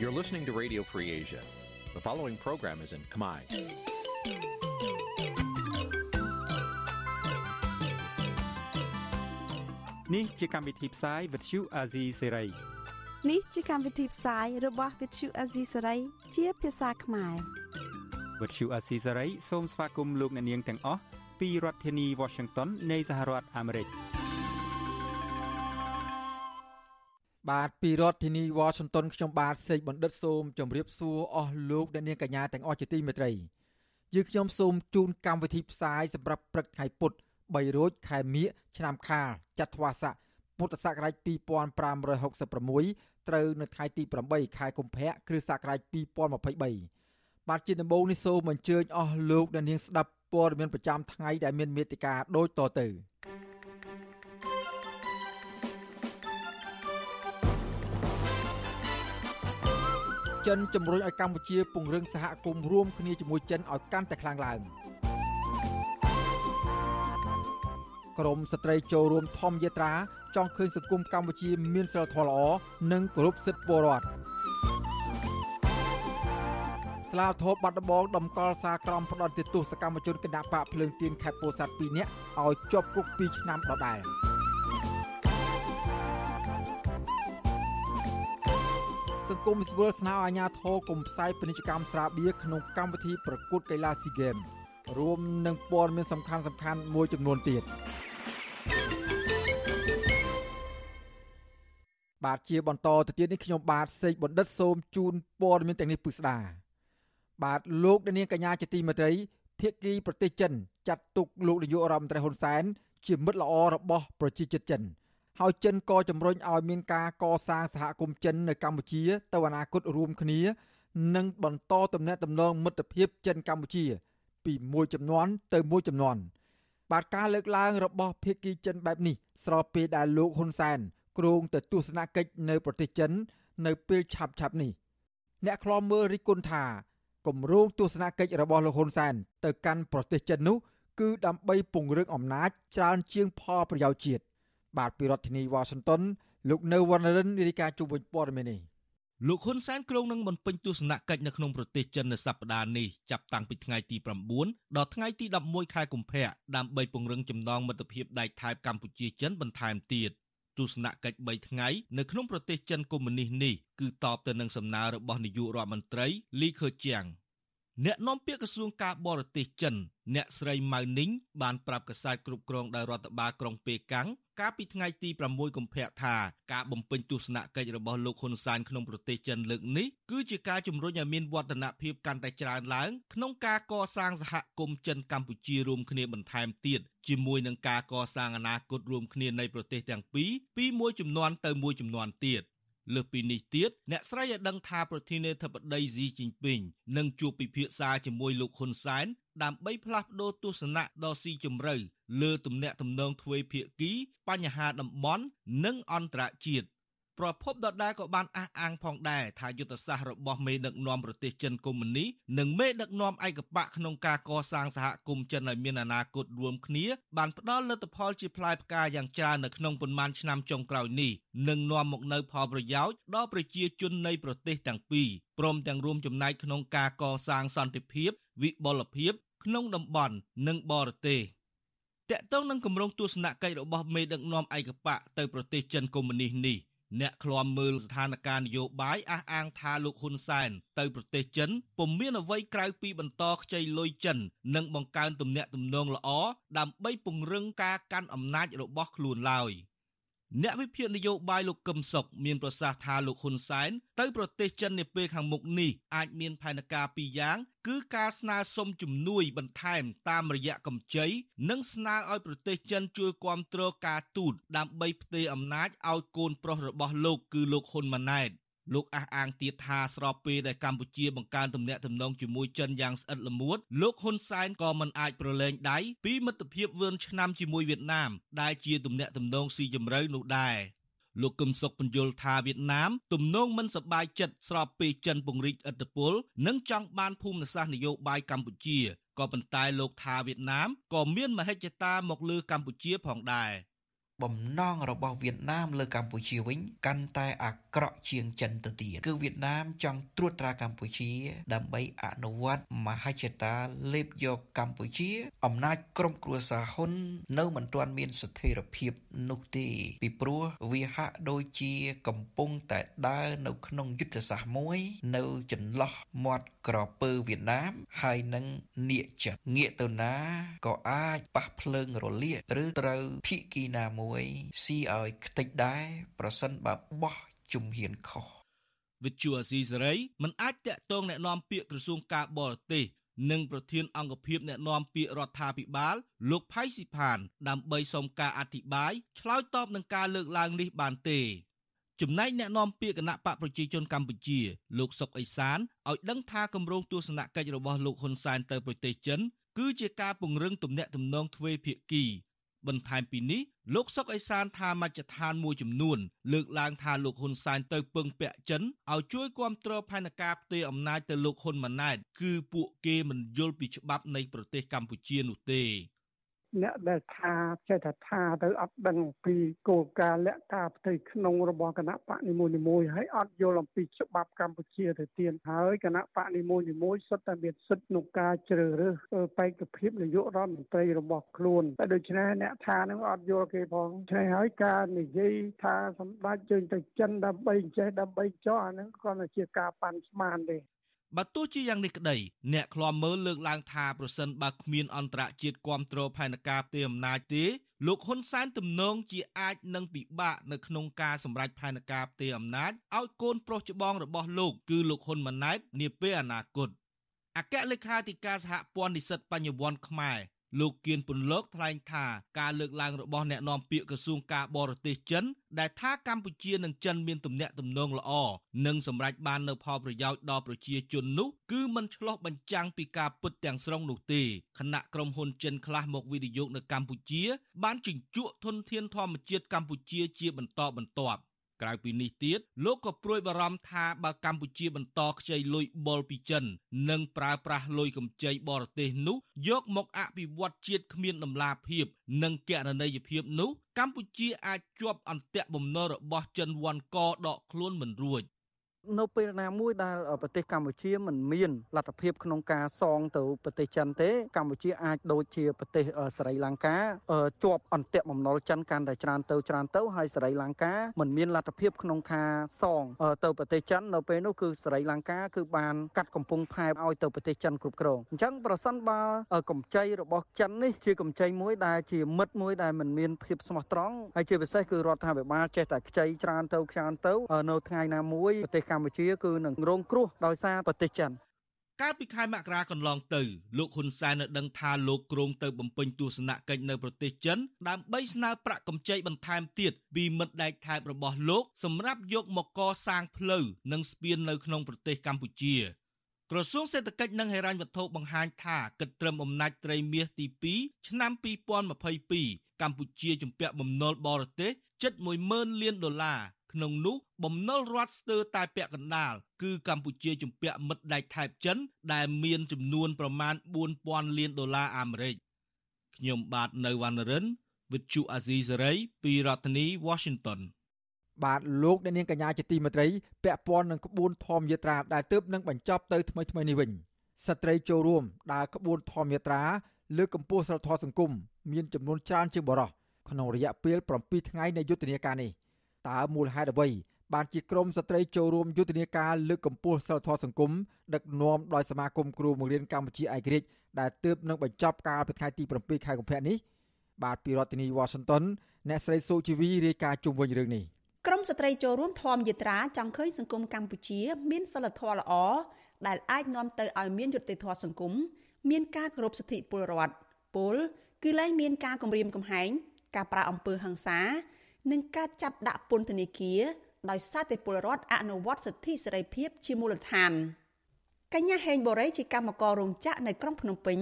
You're listening to Radio Free Asia. The following program is in Khmer. នេះជាកម្មវិធីផ្សាយ Vuthu Azizi Serai នេះជាកម្មវិធីផ្សាយរបស់ Vuthu Azizi Serai ជាភាសាខ្មែរ Vuthu Azizi Serai សូមស្វាគមន៍លោកអ្នកនាងទាំងអស់ពីរដ្ឋធានី Washington នៃសហរដ្ឋអាមេរិក បាទពីរដ្ឋធានី Washington ខ្ញុំបាទសេកបណ្ឌិតសូមជម្រាបសួរអស់លោកអ្នកនាងកញ្ញាទាំងអស់ជាទីមេត្រីយើងខ្ញុំសូមជូនកម្មវិធីផ្សាយសម្រាប់ព្រឹកថ្ងៃពុទ្ធ3រោចខែមិញឆ្នាំខាលចត្វាស័កពុទ្ធសករាជ2566ត្រូវនៅថ្ងៃទី8ខែកុម្ភៈគ្រិស្តសករាជ2023បាទជាដំបូងនេះសូមអញ្ជើញអស់លោកអ្នកនាងស្ដាប់ព័ត៌មានប្រចាំថ្ងៃដែលមានមេត្តាដូចតទៅ ចិនជំរុញឲ្យកម្ពុជាពង្រឹងសហគមន៍រួមគ្នាជាមួយចិនឲ្យកាន់តែខ្លាំងឡើងក្រមស្ត្រីចូលរួមធម្មយាត្រាចង់ឃើញសង្គមកម្ពុជាមានសិលធម៌ល្អនិងគោរពសិទ្ធិពលរដ្ឋស្លាវធបបាត់ដបងដំកល់សារក្រមផ្ដន់ទោសកម្មជនគណៈបកភ្លើងទៀនខេត្តពោធិ៍សាត់2នាក់ឲ្យជាប់គុក2ឆ្នាំដដែល សង្គមស៊ីវិលស្នើអាជ្ញាធរកុំផ្សាយពាណិជ្ជកម្មស្រាបៀរក្នុងកម្មវិធីប្រកួតកីឡាស៊ីហ្គេមរួមនឹងព័ត៌មានសំខាន់សំខាន់មួយចំនួនទៀតបាទជាបន្តទៅទៀតនេះខ្ញុំបាទសេកបណ្ឌិតសូមជូនព័ត៌មានទាំងនេះពិស្ដាបាទលោកនាងកញ្ញាជាទីមេត្រីភៀកគីប្រទេសចិនចាត់ទុកលោកនាយករដ្ឋមន្ត្រីហ៊ុនសែនជាមិត្តល្អរបស់ប្រជាជនចិន ហើយចិនក៏ជំរុញឲ្យមានការកសាងសហគមន៍ចិននៅកម្ពុជា ទៅអនាគតរួមគ្នានិងបន្តទំនាក់ទំនងមិត្តភាពចិនកម្ពុជា ពីមួយចំនួនទៅមួយចំនួនបាទការលើកឡើងរបស់ភាគីចិនបែបនេះស្របពេលដែលលោកហ៊ុនសែនគ្រោងទៅទស្សនកិច្ចនៅប្រទេសចិន នៅពេលឆាប់ឆាប់នេះអ្នកខ្លាំមើលរិះគន់ថាគម្រោងទស្សនកិច្ចរបស់លោកហ៊ុនសែនទៅកាន់ប្រទេសចិននោះគឺដើម្បីពង្រឹងអំណាចច្រើនជាងផលប្រយោជន៍ជាតិ បាទពីរដ្ឋធានីវ៉ាស៊ីនតោនលោកនៅវណ្ណរិនរាយការណ៍ជុំវិញព័ត៌មាននេះលោកហ៊ុនសែនក្រុងនឹងបំពេញទស្សនកិច្ចនៅក្នុងប្រទេសចិននៅសប្តាហ៍នេះចាប់តាំងពីថ្ងៃទី9ដល់ថ្ងៃទី11ខែកុម្ភៈដើម្បីពង្រឹងចំណងមិត្តភាពដៃថៃកម្ពុជាចិនបន្ថែមទៀតទស្សនកិច្ច3ថ្ងៃនៅក្នុងប្រទេសចិនកុម្មុយនីសនេះគឺតបទៅនឹងសំណើរបស់នាយករដ្ឋមន្ត្រីលីខឺជាងអ្នកនាំពាក្យក្រសួងការបរទេសចិន អ្នកស្រីម៉ៅនីងបានប្រាប់កាសែតគ្រប់គ្រងដោយរដ្ឋបាលក្រុងប៉េកាំង កាលពីថ្ងៃទី6កុម្ភៈថាការបំពេញទស្សនកិច្ចរបស់លោកហ៊ុនសែនក្នុងប្រទេសចិនលើកនេះគឺជាការជំរុញឲ្យមានវឌ្ឍនភាពកាន់តែច្រើនឡើងក្នុងការកសាងសហគមន៍ចិនកម្ពុជារួមគ្នាបន្ថែមទៀតជាមួយនឹងការកសាងអនាគតរួមគ្នានៃប្រទេសទាំងពីរពីមួយចំនួនទៅមួយចំនួនទៀតលើសពីនេះទៀតអ្នកស្រីឲ្យដឹងថាប្រធានាធិបតីស៊ីជីនពីងនឹងជួបពិភាក្សាជាមួយលោកហ៊ុនសែន ដើម្បីផ្លាស់ប្តូរទស្សនៈដ៏ស៊ីជម្រៅលើទំនាក់ទំនងទ្វេភាគី បញ្ហាតំបន់និងអន្តរជាតិប្រពន្ធដដែលក៏បានអះអាងផងដែរថាយុទ្ធសាស្ត្ររបស់មេដឹកនាំប្រទេសចិនកុម្មុយនីនិងមេដឹកនាំឯកបកក្នុងការកសាងសហគមន៍ចិនឲ្យមានអនាគតរួមគ្នាបានផ្ដល់លទ្ធផលជាផ្លែផ្កាយ៉ាងច្រើននៅក្នុងប៉ុន្មានឆ្នាំចុងក្រោយនេះនិងនាំមកនូវផលប្រយោជន៍ដល់ប្រជាជននៃប្រទេសទាំងពីរព្រមទាំងរួមចំណែកក្នុងការកសាងសន្តិភាពវិបុលភាព ក្នុងតំបន់និងបរទេសតកតងនឹងគម្រោងទស្សនកិច្ចរបស់មេដឹកនាំឯកបកទៅប្រទេសចិនកុម្មុយនីសនេះអ្នកឃ្លាំមើលស្ថានភាពនយោបាយអះអាងថាលោកហ៊ុនសែនទៅប្រទេសចិនពុំមានអ្វីក្រៅពីបន្តខ្ចីលុយចិន និងបង្កើនទំនាក់ទំនងល្អដើម្បីពង្រឹងការកាន់អំណាចរបស់ខ្លួនឡើយ។ អ្នកវិភាគនយោបាយលោកកឹមសុខមានប្រសាសន៍ថាលោកហ៊ុនសែនទៅប្រទេសចិននាពេលខាងមុខនេះអាចមានផែនការពីរយ៉ាងគឺការស្នើសុំជំនួយបន្ថែមតាមរយៈកម្ចីនិងស្នើឲ្យប្រទេសចិនជួយគ្រប់គ្រងការទូតដើម្បីផ្ទេរអំណាចឲ្យកូនប្រុសរបស់លោកគឺលោកហ៊ុនម៉ាណែត លោកអះអាងទៀតថាស្របពេលដែលកម្ពុជាបង្កើនទំនាក់ទំនងជាមួយចិនយ៉ាងស្អិតល្មួតលោកហ៊ុនសែនក៏មិនអាចប្រឡែងដៃពីមិត្តភាពវឿនឆ្នាំជាមួយវៀតណាមដែលជាទំនាក់ទំនងស៊ីជម្រៅនោះដែរលោកកឹមសុខបញ្យល់ថាវៀតណាមទំនងមិនសប្បាយចិត្តស្របពេលចិនពង្រីកឥទ្ធិពលនិងចង់បានភូមិសាស្ត្រនយោបាយកម្ពុជាក៏ប៉ុន្តែលោកថាវៀតណាមក៏មានមហិច្ឆតាមកលើកម្ពុជាផងដែរ បំណងរបស់វៀតណាមលើកម្ពុជាវិញកាន់តែអាក្រក់ជាងចិនទៅទៀតគឺវៀតណាមចង់ត្រួតត្រាកម្ពុជា ដើម្បីអនុវត្តមហិច្ឆតាលេបយកកម្ពុជា អំណាចក្រុមគ្រួសារហ៊ុន នៅមិនទាន់មានស្ថិរភាពនោះទេ ពីព្រោះវាហាក់ដូចជាកំពុងតែដើរនៅក្នុងយុទ្ធសាស្ត្រមួយ នៅចន្លោះមាត់ក្រពើវៀតណាមហើយនឹងនៀកចិត្តងាកទៅណាក៏អាចប៉ះភ្លើងរលាកឬត្រូវភៀកគីណាមស៊ីឲ្យខ្ទេចដែរប្រសិនបើបោះជំហានខុសវិទ្យុអាស៊ីសេរីមិនអាចតាក់ទងแนะនាំពាក្យក្រសួងការបរទេសនិងប្រធានអង្គភិបអ្នកណែនាំពាក្យរដ្ឋាភិបាលលោកផៃស៊ីផាន ដើម្បីសុំការអធិប្បាយឆ្លើយតបនឹងការលើកឡើងនេះបានទេចំណែកអ្នកនាំពាក្យគណៈបកប្រជាជនកម្ពុជា លោកសុកអេសានឲ្យដឹងថាគម្រោងទស្សនកិច្ចរបស់លោកហ៊ុនសែនទៅប្រទេសចិន គឺជាការពង្រឹងទំនាក់ទំនងទ្វេភាគីបន្ថែមពីនេះ លោកសុកអេសានថាមជ្ឈដ្ឋានមួយចំនួន លើកឡើងថាលោកហ៊ុនសែនទៅពឹងពាក់ចិនឲ្យជួយគ្រប់គ្រងផែនការផ្ទេរអំណាចទៅលោកហ៊ុនម៉ាណែតគឺពួកគេមិនយល់ពីច្បាប់នៃប្រទេសកម្ពុជានោះទេ អ្នកដែលថាចេះតែថាទៅអត់ដឹងពីគោលការណ៍លក្ខការផ្ទៃក្នុងរបស់គណៈបកនីមួយៗហើយអត់យល់អំពីច្បាប់កម្ពុជាទៅទៀតហើយគណៈបកនីមួយៗសុទ្ធតែមានសិទ្ធិក្នុងការជ្រើសរើសបេក្ខភាពនាយករដ្ឋមន្ត្រីរបស់ខ្លួនតែដូច្នេះអ្នកថានឹងអត់យល់គេផងឆ្នេះហើយការនិយាយថាសម្ដេចជើញទៅចិនដើម្បីចេះដើម្បីចោះអានឹងគ្រាន់តែជាការប៉ាន់ស្មានទេ បើទោះជាយ៉ាងនេះក្តីអ្នកឃ្លាំមើលលើកឡើងថាប្រសិនបើគ្មានអន្តរជាតិគ្រប់គ្រងផែនការផ្ទេរអំណាចទេលោកហ៊ុនសែនទំនងជាអាចនឹងពិបាកនៅក្នុងការសម្រេចផែនការផ្ទេរអំណាចឲ្យកូនប្រុសច្បងរបស់លោកគឺលោកហ៊ុនម៉ាណែតនាពេលអនាគតអគ្គលេខាធិការសហព័ន្ធនិស្សិតបញ្ញវន្តខ្មែរ លោកគៀនពន្លកថ្លែងថាការលើកឡើងរបស់អ្នកនាំពាក្យក្រសួងការបរទេសចិនដែលថាកម្ពុជានិងចិនមានទំនាក់ទំនងល្អនិងសម្រេចបាននូវផលប្រយោជន៍ដល់ប្រជាជននោះគឺមិនឆ្លោះបញ្ចាំងពីការពិតទាំងស្រុងនោះទេខណៈក្រុមហ៊ុនចិនខ្លះមកវិនិយោគនៅកម្ពុជា បានជញ្ជក់ធនធានធម្មជាតិកម្ពុជាជាបន្តបន្ទាប់ ក្រៅពីនេះទៀតលោកក៏ព្រួយបារម្ភថាបើកម្ពុជាបន្តខ្ចីលុយបុលពីចិន និងប្រើប្រាស់លុយកម្ចីបរទេសនោះយកមកអភិវឌ្ឍជាតិគ្មានដំណាភាព និងកណន័យភាពនោះកម្ពុជាអាចជាប់អន្ទាក់បំណុលរបស់ចិនវ៉ាន់កដកខ្លួនមិនរួច នៅពេលណាមួយដែលប្រទេសកម្ពុជាមិនមានលទ្ធភាពក្នុងការសងទៅប្រទេសចិនទេ កម្ពុជាអាចដូចជាប្រទេសស្រីលង្កាជាប់អន្ទាក់បំណុលចិនកាន់តែច្រើនទៅច្រើនទៅហើយស្រីលង្កាមិនមានលទ្ធភាពក្នុងការសងទៅប្រទេសចិននៅពេលនោះគឺស្រីលង្កាគឺបានកាត់កំពង់ផែឲ្យទៅប្រទេសចិនគ្រប់គ្រងអញ្ចឹងប្រសិនបើកម្ចីរបស់ចិននេះជាកម្ចីមួយដែលជាមិត្តមួយដែលមិនមានភាពស្មោះត្រង់ហើយជាពិសេសគឺរដ្ឋាភិបាលចេះតែខ្ចីច្រើនទៅច្រើនទៅនៅថ្ងៃណាមួយប្រទេសកម្ពុជាគឺនឹងរងគ្រោះដោយសារប្រទេសចិនកាលពីខែមករាកន្លងទៅលោកហ៊ុនសែននៅដឹងថាលោកគ្រងទៅបំពេញទស្សនកិច្ចនៅប្រទេសចិនដើម្បីស្នើប្រាក់កម្ចីបន្ថែមទៀតពីមិត្តដែកថែបរបស់លោកសម្រាប់យកមកកសាងផ្លូវនិងស្ពាននៅក្នុងប្រទេសកម្ពុជាក្រសួងសេដ្ឋកិច្ចនិងហិរញ្ញវត្ថុបង្ហាញថាគិតត្រឹមអំណាចត្រីមាសទី2ឆ្នាំ2022កម្ពុជាជំពាក់បំណុលបរទេសជិត10000លានដុល្លារ ក្នុងនោះបំណុលរដ្ឋស្ទើរតែពាក់កណ្ដាលគឺកម្ពុជាជំពាក់មិត្តដែកថែបចិន ដែលមានចំនួនប្រមាណ4000លានដុល្លារអាមេរិកខ្ញុំបាទនៅវណ្ណរិន With Chu Azizi Saray ពីរដ្ឋធានី Washington បាទលោកអ្នកនាងកញ្ញាជាទីមេត្រីពាក់ព័ន្ធនឹងក្បួនធម្មយាត្រាដែលទើបនឹងបញ្ចប់ទៅថ្មីថ្មីនេះវិញស្ត្រីចូលរួមដើរក្បួនធម្មយាត្រាលើកកម្ពស់សិលធម៌សង្គមមានចំនួនច្រើនជាងបរិះក្នុងរយៈពេល7ថ្ងៃនៃយុទ្ធនាការនេះ តើមូលហេតុអ្វីបានជាក្រមស្ត្រីចូលរួមយុទ្ធនាការលើកកម្ពស់សិលធម៌សង្គមដឹកនាំដោយសមាគមគ្រូបង្រៀនកម្ពុជាឯករាជ្យដែលទើបនឹងបញ្ចប់កាលពីថ្ងៃទី7ខែកុម្ភៈនេះបាទពីរដ្ឋធានី Washington អ្នកស្រីសុជីវីរាយការណ៍ជុំវិញរឿងនេះក្រមស្ត្រីចូលរួមធម្មយាត្រាចង់ឃើញសង្គមកម្ពុជា មានសិលធម៌ល្អដែលអាចនាំទៅឲ្យមានយុត្តិធម៌សង្គមមានការគោរពសិទ្ធិពលរដ្ឋពលគឺលែងមានការគំរាមកំហែងការប្រើអំពើហិង្សា និងការចាប់ដាក់ពន្ធនាគារដោយសារតែពលរដ្ឋអនុវត្តសិទ្ធិសេរីភាពជាមូលដ្ឋានកញ្ញាហេងបូរីជាកម្មកររោងចក្រនៅក្រុងភ្នំពេញ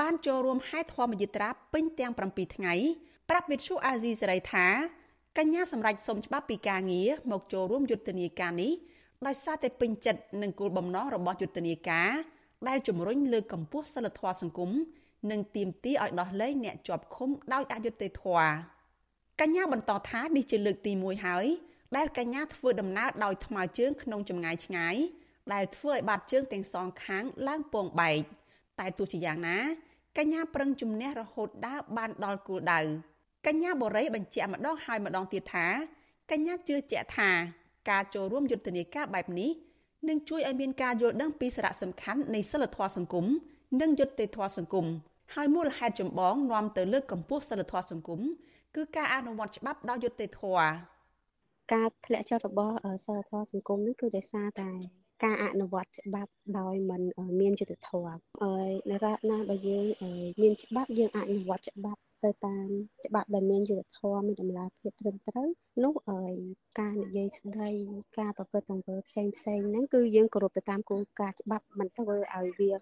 បានចូលរួមហែធម្មយាត្រាពេញទាំង7ថ្ងៃប្រាប់វិទ្យុអាស៊ីសេរីថាកញ្ញាសម្រេចសុំច្បាប់ពីការងារមកចូលរួមយុទ្ធនាការនេះដោយសារតែពេញចិត្តនឹងគោលបំណងរបស់យុទ្ធនាការដែលជំរុញលើកកម្ពស់សិលធម៌សង្គមនិងទាមទារឲ្យដោះលែងអ្នកជាប់ឃុំដោយអយុត្តិធម៌ កញ្ញាបន្តថានេះជាលើកទី1ហើយដែលកញ្ញាធ្វើដំណើរដោយថ្មើរជើងក្នុងចម្ងាយឆ្ងាយដែលធ្វើឲ្យបាតជើងទាំងសងខាងឡើងពងបែកតែទោះជាយ៉ាងណាកញ្ញាប្រឹងជំនះរហូតដើរបានដល់គោលដៅកញ្ញាបរិយបញ្ជាក់ម្ដងហើយម្ដងទៀតថាកញ្ញាជឿជាក់ថាការចូលរួមយុទ្ធនាការបែបនេះនឹងជួយឲ្យមានការយល់ដឹងពីសារៈសំខាន់នៃសិលធម៌សង្គមនិងយុត្តិធម៌សង្គមហើយមូលហេតុចម្បងនាំទៅលើកកម្ពស់សិលធម៌សង្គម គឺការអនុវត្តច្បាប់ដោយយុត្តិធម៌ការធ្លាក់ចុះរបស់សិលធម៌សង្គមនេះគឺដោយសារតែការអនុវត្តច្បាប់ដោយមិនមានយុត្តិធម៌ហើយនៅរាល់ណាបើយើងមានច្បាប់យើងអនុវត្តច្បាប់ទៅតាមច្បាប់ដែលមានយុត្តិធម៌មានតម្លាភាពត្រឹមត្រូវនោះការនិយាយស្ដីការប្រព្រឹត្តទង្វើផ្សេងផ្សេងហ្នឹងគឺយើងគោរពទៅតាមគោលការណ៍ច្បាប់មិនធ្វើឲ្យវា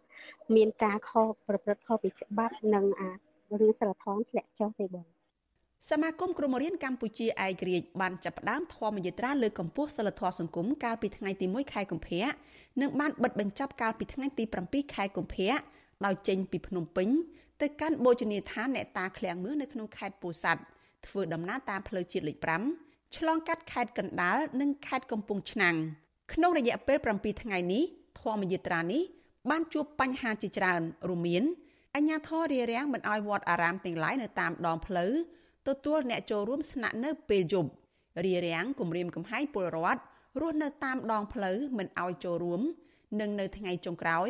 មានការខុសប្រព្រឹត្តខុសពីច្បាប់និងអារឿងសិលធម៌ធ្លាក់ចុះទេបង សមាគមគ្រូបង្រៀនកម្ពុជាឯករាជ្យបានចាប់ផ្ដើមធម្មយាត្រាលើកកម្ពស់សិលធម៌សង្គមកាលពីថ្ងៃទី1ខែកុម្ភៈនិងបានបិទបញ្ចប់កាលពីថ្ងៃទី7ខែកុម្ភៈដោយចេញពីភ្នំពេញទៅកាន់បូជនីយដ្ឋានអ្នកតាឃ្លាំងមឿនៅក្នុងខេត្តពោធិ៍សាត់ធ្វើដំណើរតាមផ្លូវជាតិលេខ5ឆ្លងកាត់ខេត្តកណ្ដាលនិងខេត្តកំពង់ឆ្នាំងក្នុងរយៈពេល7ថ្ងៃនេះធម្មយាត្រានេះបានជួបបញ្ហាជាច្រើនរួមមានអញ្ញាធររារាំងមិនអោយវត្តអារាមទាំងឡាយនៅតាមដងផ្លូវ ទទួលអ្នកចូលរួមស្នាក់នៅពេលយប់រារាំងគម្រាមកំហែងពលរដ្ឋរស់នៅតាមដងផ្លូវមិនអោយចូលរួម និងនៅថ្ងៃចុងក្រោយ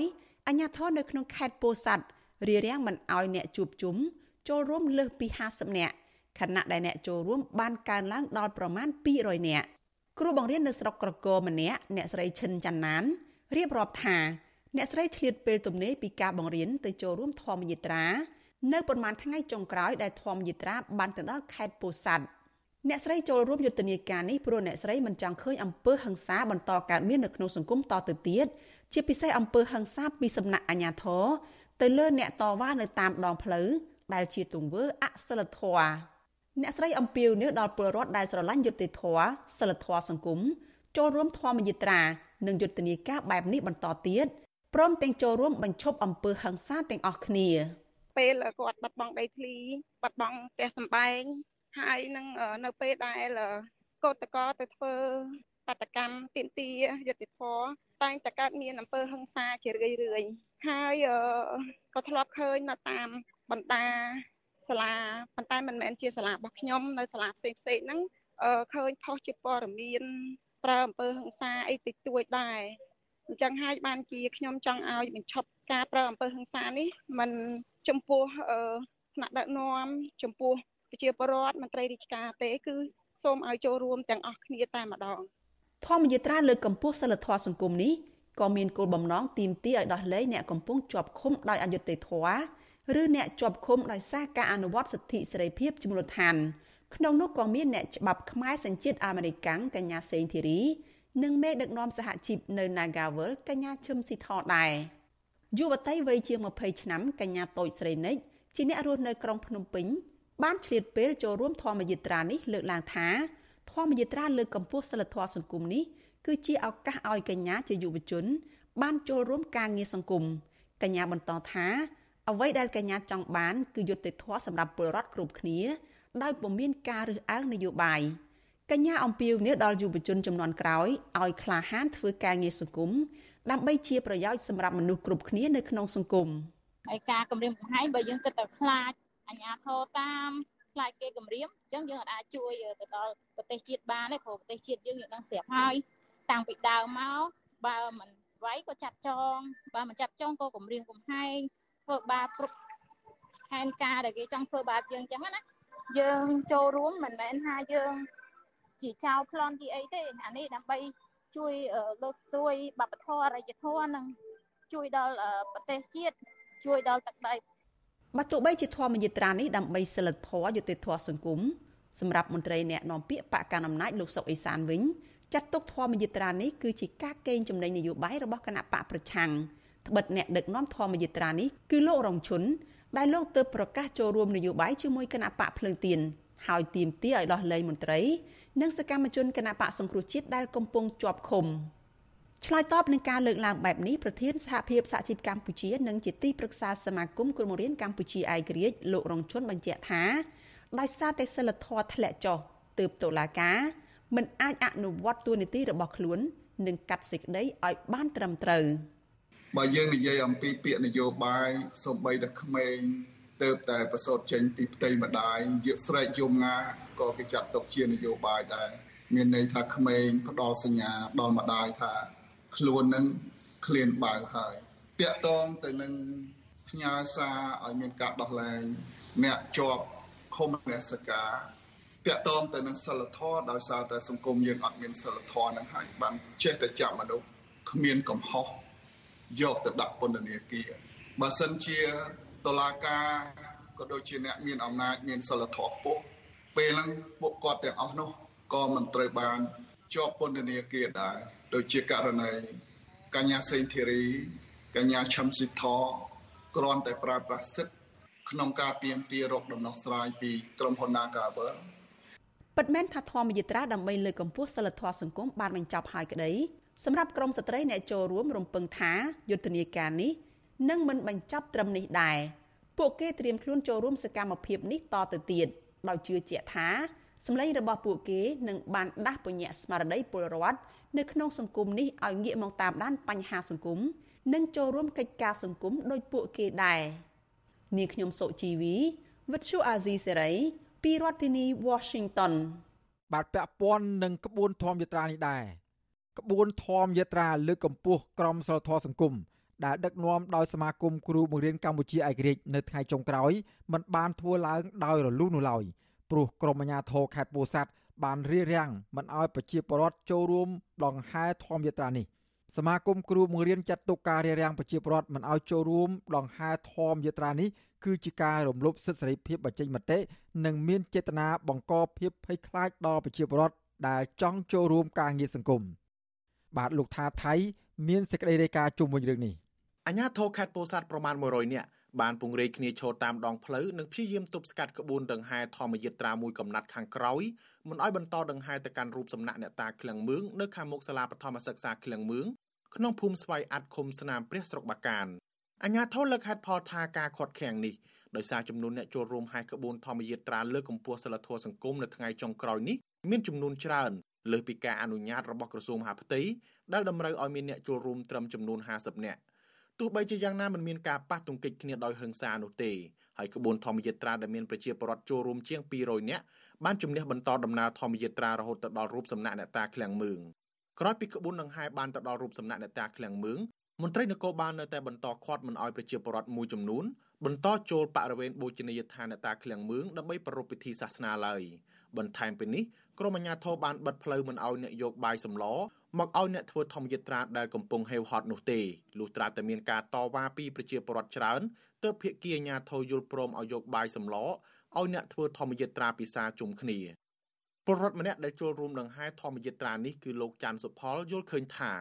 អញ្ញាធរនៅក្នុងខេត្តពោធិ៍សាត់រារាំងមិនអោយអ្នកជួបជុំចូលរួមលើសពី50នាក់ខណៈដែលអ្នកចូលរួមបានកើនឡើងដល់ប្រមាណ200នាក់គ្រូបង្រៀននៅស្រុកក្រគរម្នាក់អ្នកស្រីឈិនច័ន្ទណានរៀបរាប់ថា អ្នកស្រីឆ្លៀតពេលទំនេរពីការបង្រៀនទៅចូលរួមធម្មយាត្រា នៅប្រមាណថ្ងៃចុងក្រោយដែលធម្មយាត្រាបានទៅដល់ខេត្តពោធិ៍សាត់អ្នកស្រីចូលរួមយុទ្ធនាការនេះព្រោះអ្នកស្រីមិនចង់ឃើញអំពើហិង្សាបន្តកើតមាននៅក្នុងសង្គមតទៅទៀតជាពិសេសអំពើហិង្សាពីសំណាក់អាជ្ញាធរទៅលើអ្នកតវ៉ានៅតាមដងផ្លូវដែលជាទង្វើអសិលធម៌អ្នកស្រីអំពីវនេះដល់ពលរដ្ឋដែលស្រឡាញ់យុត្តិធម៌សិលធម៌សង្គមចូលរួមធម្មយាត្រានិងយុទ្ធនាការបែបនេះបន្តទៀតព្រមទាំងចូលរួមបញ្ឈប់អំពើហិង្សាទាំងអស់គ្នា ពេលគាត់បាត់បង់ដីធ្លីបាត់បង់ផ្ទះសម្បែងហើយនឹងនៅពេលដែលកោតកោទៅធ្វើបដកម្មទាមទារយុត្តិធម៌តែងតែកើតមានអំពើហិង្សាជារឿយរឿយហើយក៏ធ្លាប់ឃើញនៅតាមបណ្ដាសាលាប៉ុន្តែមិនមែនជាសាលារបស់ខ្ញុំនៅសាលាផ្សេងផ្សេងហ្នឹងឃើញផុសជាព័ត៌មានប្រើអំពើហិង្សាអីតិចតួចដែរអញ្ចឹងហើយបានជាខ្ញុំចង់ឲ្យបញ្ឈប់ការប្រើអំពើហិង្សានេះมัน ចំពោះថ្នាក់ដឹកនាំចំពោះប្រជាពលរដ្ឋមន្ត្រីរាជការទេ គឺសូមឲ្យចូលរួមទាំងអស់គ្នាតែម្ដងធម្មយាត្រាលើកកម្ពស់សិលធម៌សង្គមនេះក៏មានគោលបំណងទាមទារឲ្យដោះលែងអ្នកកំពុងជាប់ឃុំដោយអយុត្តិធម៌ឬអ្នកជាប់ឃុំដោយសារការអនុវត្តសិទ្ធិសេរីភាពជាមូលដ្ឋានក្នុងនោះក៏មានអ្នកច្បាប់ខ្មែរសញ្ជាតិអាមេរិកកញ្ញាសេងធីរី និងមេដឹកនាំសហជីពនៅ Nagawal កញ្ញាឈឹមស៊ីថដែរ យុវតីវ័យជាង20ឆ្នាំកញ្ញាតូចស្រីនិចជាអ្នករស់នៅក្រុងភ្នំពេញបានឆ្លៀតពេលចូលរួមធម្មយាត្រានេះលើកឡើងថាធម្មយាត្រាលើកកម្ពស់សិលធម៌សង្គមនេះគឺជាឱកាសឲ្យកញ្ញាជាយុវជន បានចូលរួមការងារសង្គមកញ្ញាបន្តថាអ្វីដែលកញ្ញាចង់បាន គឺយុត្តិធម៌សម្រាប់ពលរដ្ឋគ្រប់គ្នា ដោយពុំមានការរើសអើងនយោបាយកញ្ញាអំពាវនាវដល់យុវជនចំនួនក្រោយឲ្យក្លាហានធ្វើការងារសង្គម ដើម្បីជាប្រយោជន៍សម្រាប់មនុស្សគ្រប់គ្នានៅក្នុងសង្គមហើយការគម្រាមកំហែងបើយើងគិតតែខ្លាចអញ្ញាធរតាមខ្លាចគេគម្រាមអញ្ចឹងយើងអាចជួយទៅដល់ប្រទេសជាតិបានទេព្រោះប្រទេសជាតិយើងយើងដឹងស្រាប់ហើយតាំងពីដើមមកបើមិនវាយក៏ចាត់ចងបើមិនចាត់ចងក៏គម្រាមកំហែងធ្វើបាបគ្រប់ផែនការដែលគេចង់ធ្វើបាបយើងអញ្ចឹងណាយើងចូលរួមមិនមែនថាយើងជាចៅប្លន់ជាអីទេអានេះដើម្បី ជួយលើកស្ទួយបព្វធម៌អរិយធម៌និងជួយដល់ប្រទេសជាតិជួយដល់ទឹកដីបើទោះបីជាធម្មយាត្រានេះដើម្បីសិលធម៌យុត្តិធម៌សង្គមសម្រាប់មន្ត្រីអ្នកនាំពាក្យបកកណ្ដាលអំណាចលោកសុកអេសានវិញចាត់ទុកធម្មយាត្រានេះគឺជាការកេងចំណេញនយោបាយរបស់គណៈបកប្រឆាំងត្បិតអ្នកដឹកនាំធម្មយាត្រានេះគឺលោករងឈុនដែលលោកទៅប្រកាសចូលរួមនយោបាយជាមួយគណៈបកភ្លើងទៀនហើយទាមទារឲ្យដោះលែងមន្ត្រី និងសកម្មជនគណៈបកសង្គ្រោះជាតិដែលកំពុងជាប់ឃុំឆ្លើយតបនឹងការលើកឡើងបែបនេះប្រធានសហភាពសហជីពកម្ពុជានិងជាទីប្រឹក្សាសមាគមគ្រូបង្រៀនកម្ពុជាឯករាជ្យលោករងជុនបញ្ជាក់ថាដោយសារតែសិលធម៌ធ្លាក់ចុះទើបតុលាការមិនអាចអនុវត្តទួនាទីរបស់ខ្លួននិងកាត់សេចក្តីឲ្យបានត្រឹមត្រូវបើយើងនិយាយអំពីពាក្យនយោបាយសំបីតែក្មេង ទៅតែប្រសូតចេញពីផ្ទៃម្ដាយយកស្រែកយំងាក៏គេចាត់ទុកជានយោបាយដែរមានន័យថាក្មេងផ្ដល់សញ្ញាដល់ម្ដាយថាខ្លួននឹងឃ្លានបើហើយតាក់តងទៅនឹងផ្ញើសារឲ្យមានការដោះលែងអ្នកជាប់ឃុំនសកាតាក់តងទៅនឹងសិលធម៌ដោយសារតែសង្គមយើងអត់មានសិលធម៌នឹងហើយបានចេះតែចាប់មនុស្សគ្មានកំហុសយកទៅដាក់ពន្ធនាគារបើសិនជា តុលាការក៏ដូចជាអ្នកមានអំណាចមានសិលធម៌ខ្ពស់ពេលហ្នឹងពួកគាត់ទាំងអស់នោះក៏មិនត្រូវបានជាប់ពន្ធនាគារដែរដូចជាករណីកញ្ញាសេងធីរីកញ្ញាឈឹមស៊ីធគ្រាន់តែប្រើប្រាស់សិទ្ធិក្នុងការទៀមទារកដំណោះស្រាយពីក្រុមហ៊ុន Nagavel ពិតមែនថាធម្មយិត្រាដើម្បីលើកកម្ពស់សិលធម៌សង្គមបានបញ្ចប់ហើយក្តីសម្រាប់ក្រមស្ត្រីអ្នកចូលរួមរំពឹងថាយុទ្ធនាការនេះ នឹងមិនបញ្ចប់ត្រឹមនេះដែរពួកគេត្រៀមខ្លួនចូលរួមសកម្មភាពនេះតទៅទៀតដោយជឿជាក់ថាសម្លេងរបស់ពួកគេនឹងបានដាស់ពញ្ញស្មារតីពលរដ្ឋនៅក្នុងសង្គមនេះឲ្យងាកមកតាមដានបញ្ហាសង្គមនិងចូលរួមកិច្ចការសង្គមដោយពួកគេដែរនាងខ្ញុំសុជីវីវិទ្យុអាស៊ីសេរីពីរដ្ឋធានី Washington បាទពាក់ព័ន្ធនឹងក្បួនធម្មយាត្រានេះដែរក្បួនធម្មយាត្រាលើកកម្ពស់ក្រមសីលធម៌សង្គម ដែលដឹកនាំដោយសមាគមគ្រូបង្រៀនកម្ពុជាឯករាជ្យនៅថ្ងៃចុងក្រោយមិនបានធ្វើឡើងដោយរលូននោះឡើយព្រោះក្រមអាជ្ញាធរខេត្តពោធិ៍សាត់បានរៀបរៀងមិនឲ្យប្រជាពលរដ្ឋចូលរួមដង្ហែធម្មយាត្រានេះសមាគមគ្រូបង្រៀនចាត់ទុកការរៀបរៀងប្រជាពលរដ្ឋមិនឲ្យចូលរួមដង្ហែធម្មយាត្រានេះគឺជាការរំលោភសិទ្ធិសេរីភាពបញ្ចេញមតិនិងមានចេតនាបង្កភាពភ័យខ្លាចដល់ប្រជាពលរដ្ឋដែលចង់ចូលរួមការងារសង្គមបាទលោកថាថៃ មានសេចក្តីរាយការណ៍ជុំវិញរឿងនេះ អាញាធរខេត្តពោធិ៍សាត់ប្រមាណ100នាក់បានពង្រាយគ្នាឈរតាមដងផ្លូវនិងព្យាយាមទប់ស្កាត់ក្បួនដង្ហែធម្មយាត្រាមួយកំណាត់ខាងក្រោយមិនឲ្យបន្តដង្ហែទៅកាន់រូបសំណាក់អ្នកតាឃ្លាំងមឿងនៅខាងមុខសាលាបឋមសិក្សាឃ្លាំងមឿងក្នុងភូមិស្វាយអាត់ឃុំស្នាមព្រះស្រុកបាកានអាញាធរលើកហេតុផលថាការខាត់ខាំងនេះដោយសារចំនួនអ្នកចូលរួមហែកក្បួនធម្មយាត្រាលើកកម្ពស់សិលធម៌សង្គមនៅថ្ងៃចុងក្រោយនេះមានចំនួនច្រើនលើសពីការអនុញ្ញាតរបស់ក្រសួងមហាផ្ទៃដែលតម្រូវឲ្យមានអ្នកចូលរួមត្រឹមចំនួន50នាក់ ទោះបីជាយ៉ាងណាមិនមានការប៉ះទង្គិចគ្នាដោយហិង្សានោះទេហើយក្បួនធម្មយាត្រាដែលមានប្រជាពលរដ្ឋចូលរួមជាង200នាក់បានជំនះបន្តដំណើរធម្មយាត្រារហូតទៅដល់រូបសំណាក់អ្នកតាឃ្លាំងមឿងក្រោយពីក្បួនដង្ហែបានទៅដល់រូបសំណាក់អ្នកតាឃ្លាំងមឿងមន្ត្រីនគរបាលនៅតែបន្តឃាត់មិនអោយប្រជាពលរដ្ឋមួយចំនួនបន្តចូលបរិវេណបូជនីយដ្ឋានអ្នកតាឃ្លាំងមឿងដើម្បីប្រារព្ធពិធីសាសនាឡើយបន្ថែមពីនេះក្រមអាជ្ញាធរបានបិទផ្លូវមិនអោយអ្នកយកបាយសម្ល មកឲ្យអ្នកធ្វើធម្មយាត្រាដែលកំពុងហេវហត់នោះទេលុះត្រាតែមានការតវ៉ាពីប្រជាពលរដ្ឋច្រើនទើបភាគីអាជ្ញាធរយល់ព្រមឲ្យយកបាយសម្លឲ្យអ្នកធ្វើធម្មយាត្រាពិសាជុំគ្នាពលរដ្ឋម្នាក់ដែលចូលរួមដង្ហែធម្មយាត្រានេះគឺលោកច័ន្ទសុផលយល់ឃើញថា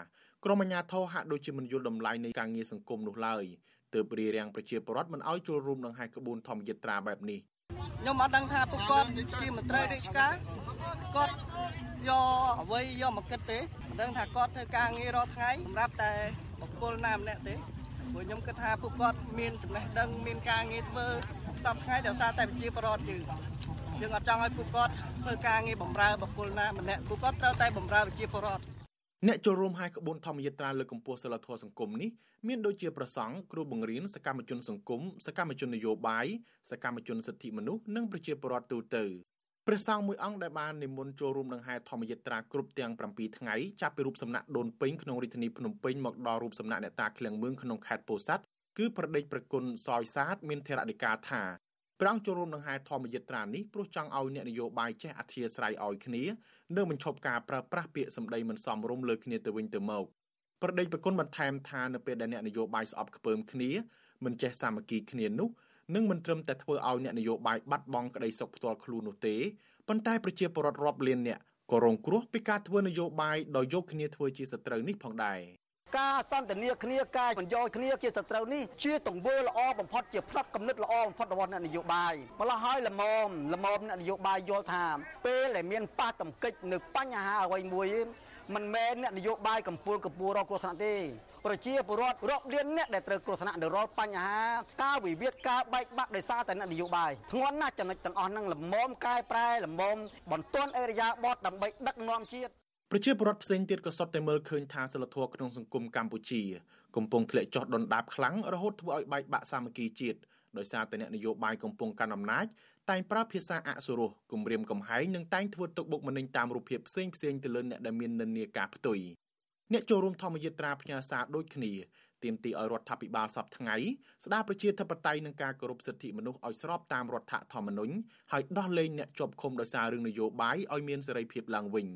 ក្រមអាជ្ញាធរហាក់ដូចជាមិនយល់តម្លៃនៃការងារសង្គមនោះឡើយទើបរៀបរៀងប្រជាពលរដ្ឋមិនឲ្យចូលរួមដង្ហែក្បួនធម្មយាត្រាបែបនេះខ្ញុំអត់ដឹងថាពួកគាត់ជាមន្ត្រីរាជការ គាត់យកអ្វីយកមកគិតទេមិនដឹងថាគាត់ធ្វើការងាររាល់ថ្ងៃសម្រាប់តែបុគ្គលណាម្នាក់ទេព្រោះខ្ញុំគិតថាពួកគាត់មានចំណេះដឹងមានការងារធ្វើសពថ្ងៃដោយសារតែវិជាបរដ្ឋយើងយើងអត់ចង់ឲ្យពួកគាត់ធ្វើការងារបម្រើបុគ្គលណាម្នាក់ពួកគាត់ត្រូវតែបម្រើវិជាបរដ្ឋអ្នកចូលរួមហាយក្បួនធម្មយាត្រាលើកកម្ពស់សិលធម៌សង្គមនេះមានដូចជាប្រសង់គ្រូបង្រៀនសកម្មជនសង្គមសកម្មជននយោបាយសកម្មជនសិទ្ធិមនុស្សនិងប្រជាពលរដ្ឋទូទៅ ព្រះសង្ឃមួយអង្គដែលបាននិមន្តចូលរួមនឹងហែធម្មយាត្រាគ្រប់ទាំង7ថ្ងៃចាប់ពីរូបសំណាក់ដូនពេញក្នុងរាជធានីភ្នំពេញមកដល់រូបសំណាក់អ្នកតាឃ្លាំងមឿងក្នុងខេត្តពោធិ៍សាត់គឺប្រដេចប្រគុណសយសាទមានធរណិកាថាព្រះអង្គចូលរួមនឹងហែធម្មយាត្រានេះព្រោះចង់ឲ្យអ្នកនយោបាយចេះអធិស្ឋានឲ្យគ្នានិងបញ្ឈប់ការប្រើប្រាស់ពាក្យសម្ដីមិនសមរម្យលើគ្នាទៅវិញទៅមកប្រដេចប្រគុណបន្ថែមថានៅពេលដែលអ្នកនយោបាយស្អប់ខ្ពើមគ្នាមិនចេះសាមគ្គីគ្នានោះ នឹងមិនត្រឹមតែធ្វើឲ្យអ្នកនយោបាយបាត់បង់ក្តីសុខផ្ទាល់ខ្លួននោះទេប៉ុន្តែប្រជាពលរដ្ឋរាប់លានអ្នកក៏រងគ្រោះពីការធ្វើនយោបាយដោយយកគ្នាធ្វើជាសត្រូវនេះផងដែរការសន្ទនាគ្នាការបញ្យល់គ្នាជាសត្រូវនេះជាទង្វើល្អបំផុតជាផ្នែកកំណត់ល្អបំផុតរបស់អ្នកនយោបាយម្ល៉េះហើយល្មមល្មមអ្នកនយោបាយយល់ថាពេលដែលមានប៉ះទង្គិចនៅបញ្ហាអ្វីមួយ មិនមែនអ្នកនយោបាយកម្ពុជាកម្ពុជារកគ្រោះថ្នាក់ទេប្រជាពលរដ្ឋរាប់លានអ្នកដែលត្រូវគ្រោះថ្នាក់នៅរាល់បញ្ហាការវិវាទការបែកបាក់ដោយសារតែអ្នកនយោបាយធ្ងន់ណាស់ចំណុចទាំងអស់ហ្នឹងលំមកែប្រែលំមបន្ទន់អេរយាបតដើម្បីដឹកនាំជាតិប្រជាពលរដ្ឋផ្សេងទៀតក៏សុទ្ធតែមើលឃើញថាសិលធម៌ក្នុងសង្គមកម្ពុជាកំពុងធ្លាក់ចុះដុនដាបខ្លាំងរហូតធ្វើឲ្យបែកបាក់សាមគ្គីជាតិដោយសារតែអ្នកនយោបាយកំពុងកាន់អំណាច តែងប្រើភាសាអសុរោះគំរាមកំហែងនិងតែងធ្វើទុកបុកម្នេញតាមរូបភាពផ្សេងផ្សេងទៅលើអ្នកដែលមាននិន្នាការផ្ទុយអ្នកចូលរួមធម្មយាត្រាផ្ញើសារដូចគ្នាទាមទារឲ្យរដ្ឋាភិបាលសពថ្ងៃស្ដារប្រជាធិបតេយ្យនិងការគោរពសិទ្ធិមនុស្សឲ្យស្របតាមរដ្ឋធម្មនុញ្ញហើយដោះលែងអ្នកជាប់ឃុំដោយសាររឿងនយោបាយឲ្យមានសេរីភាពឡើងវិញ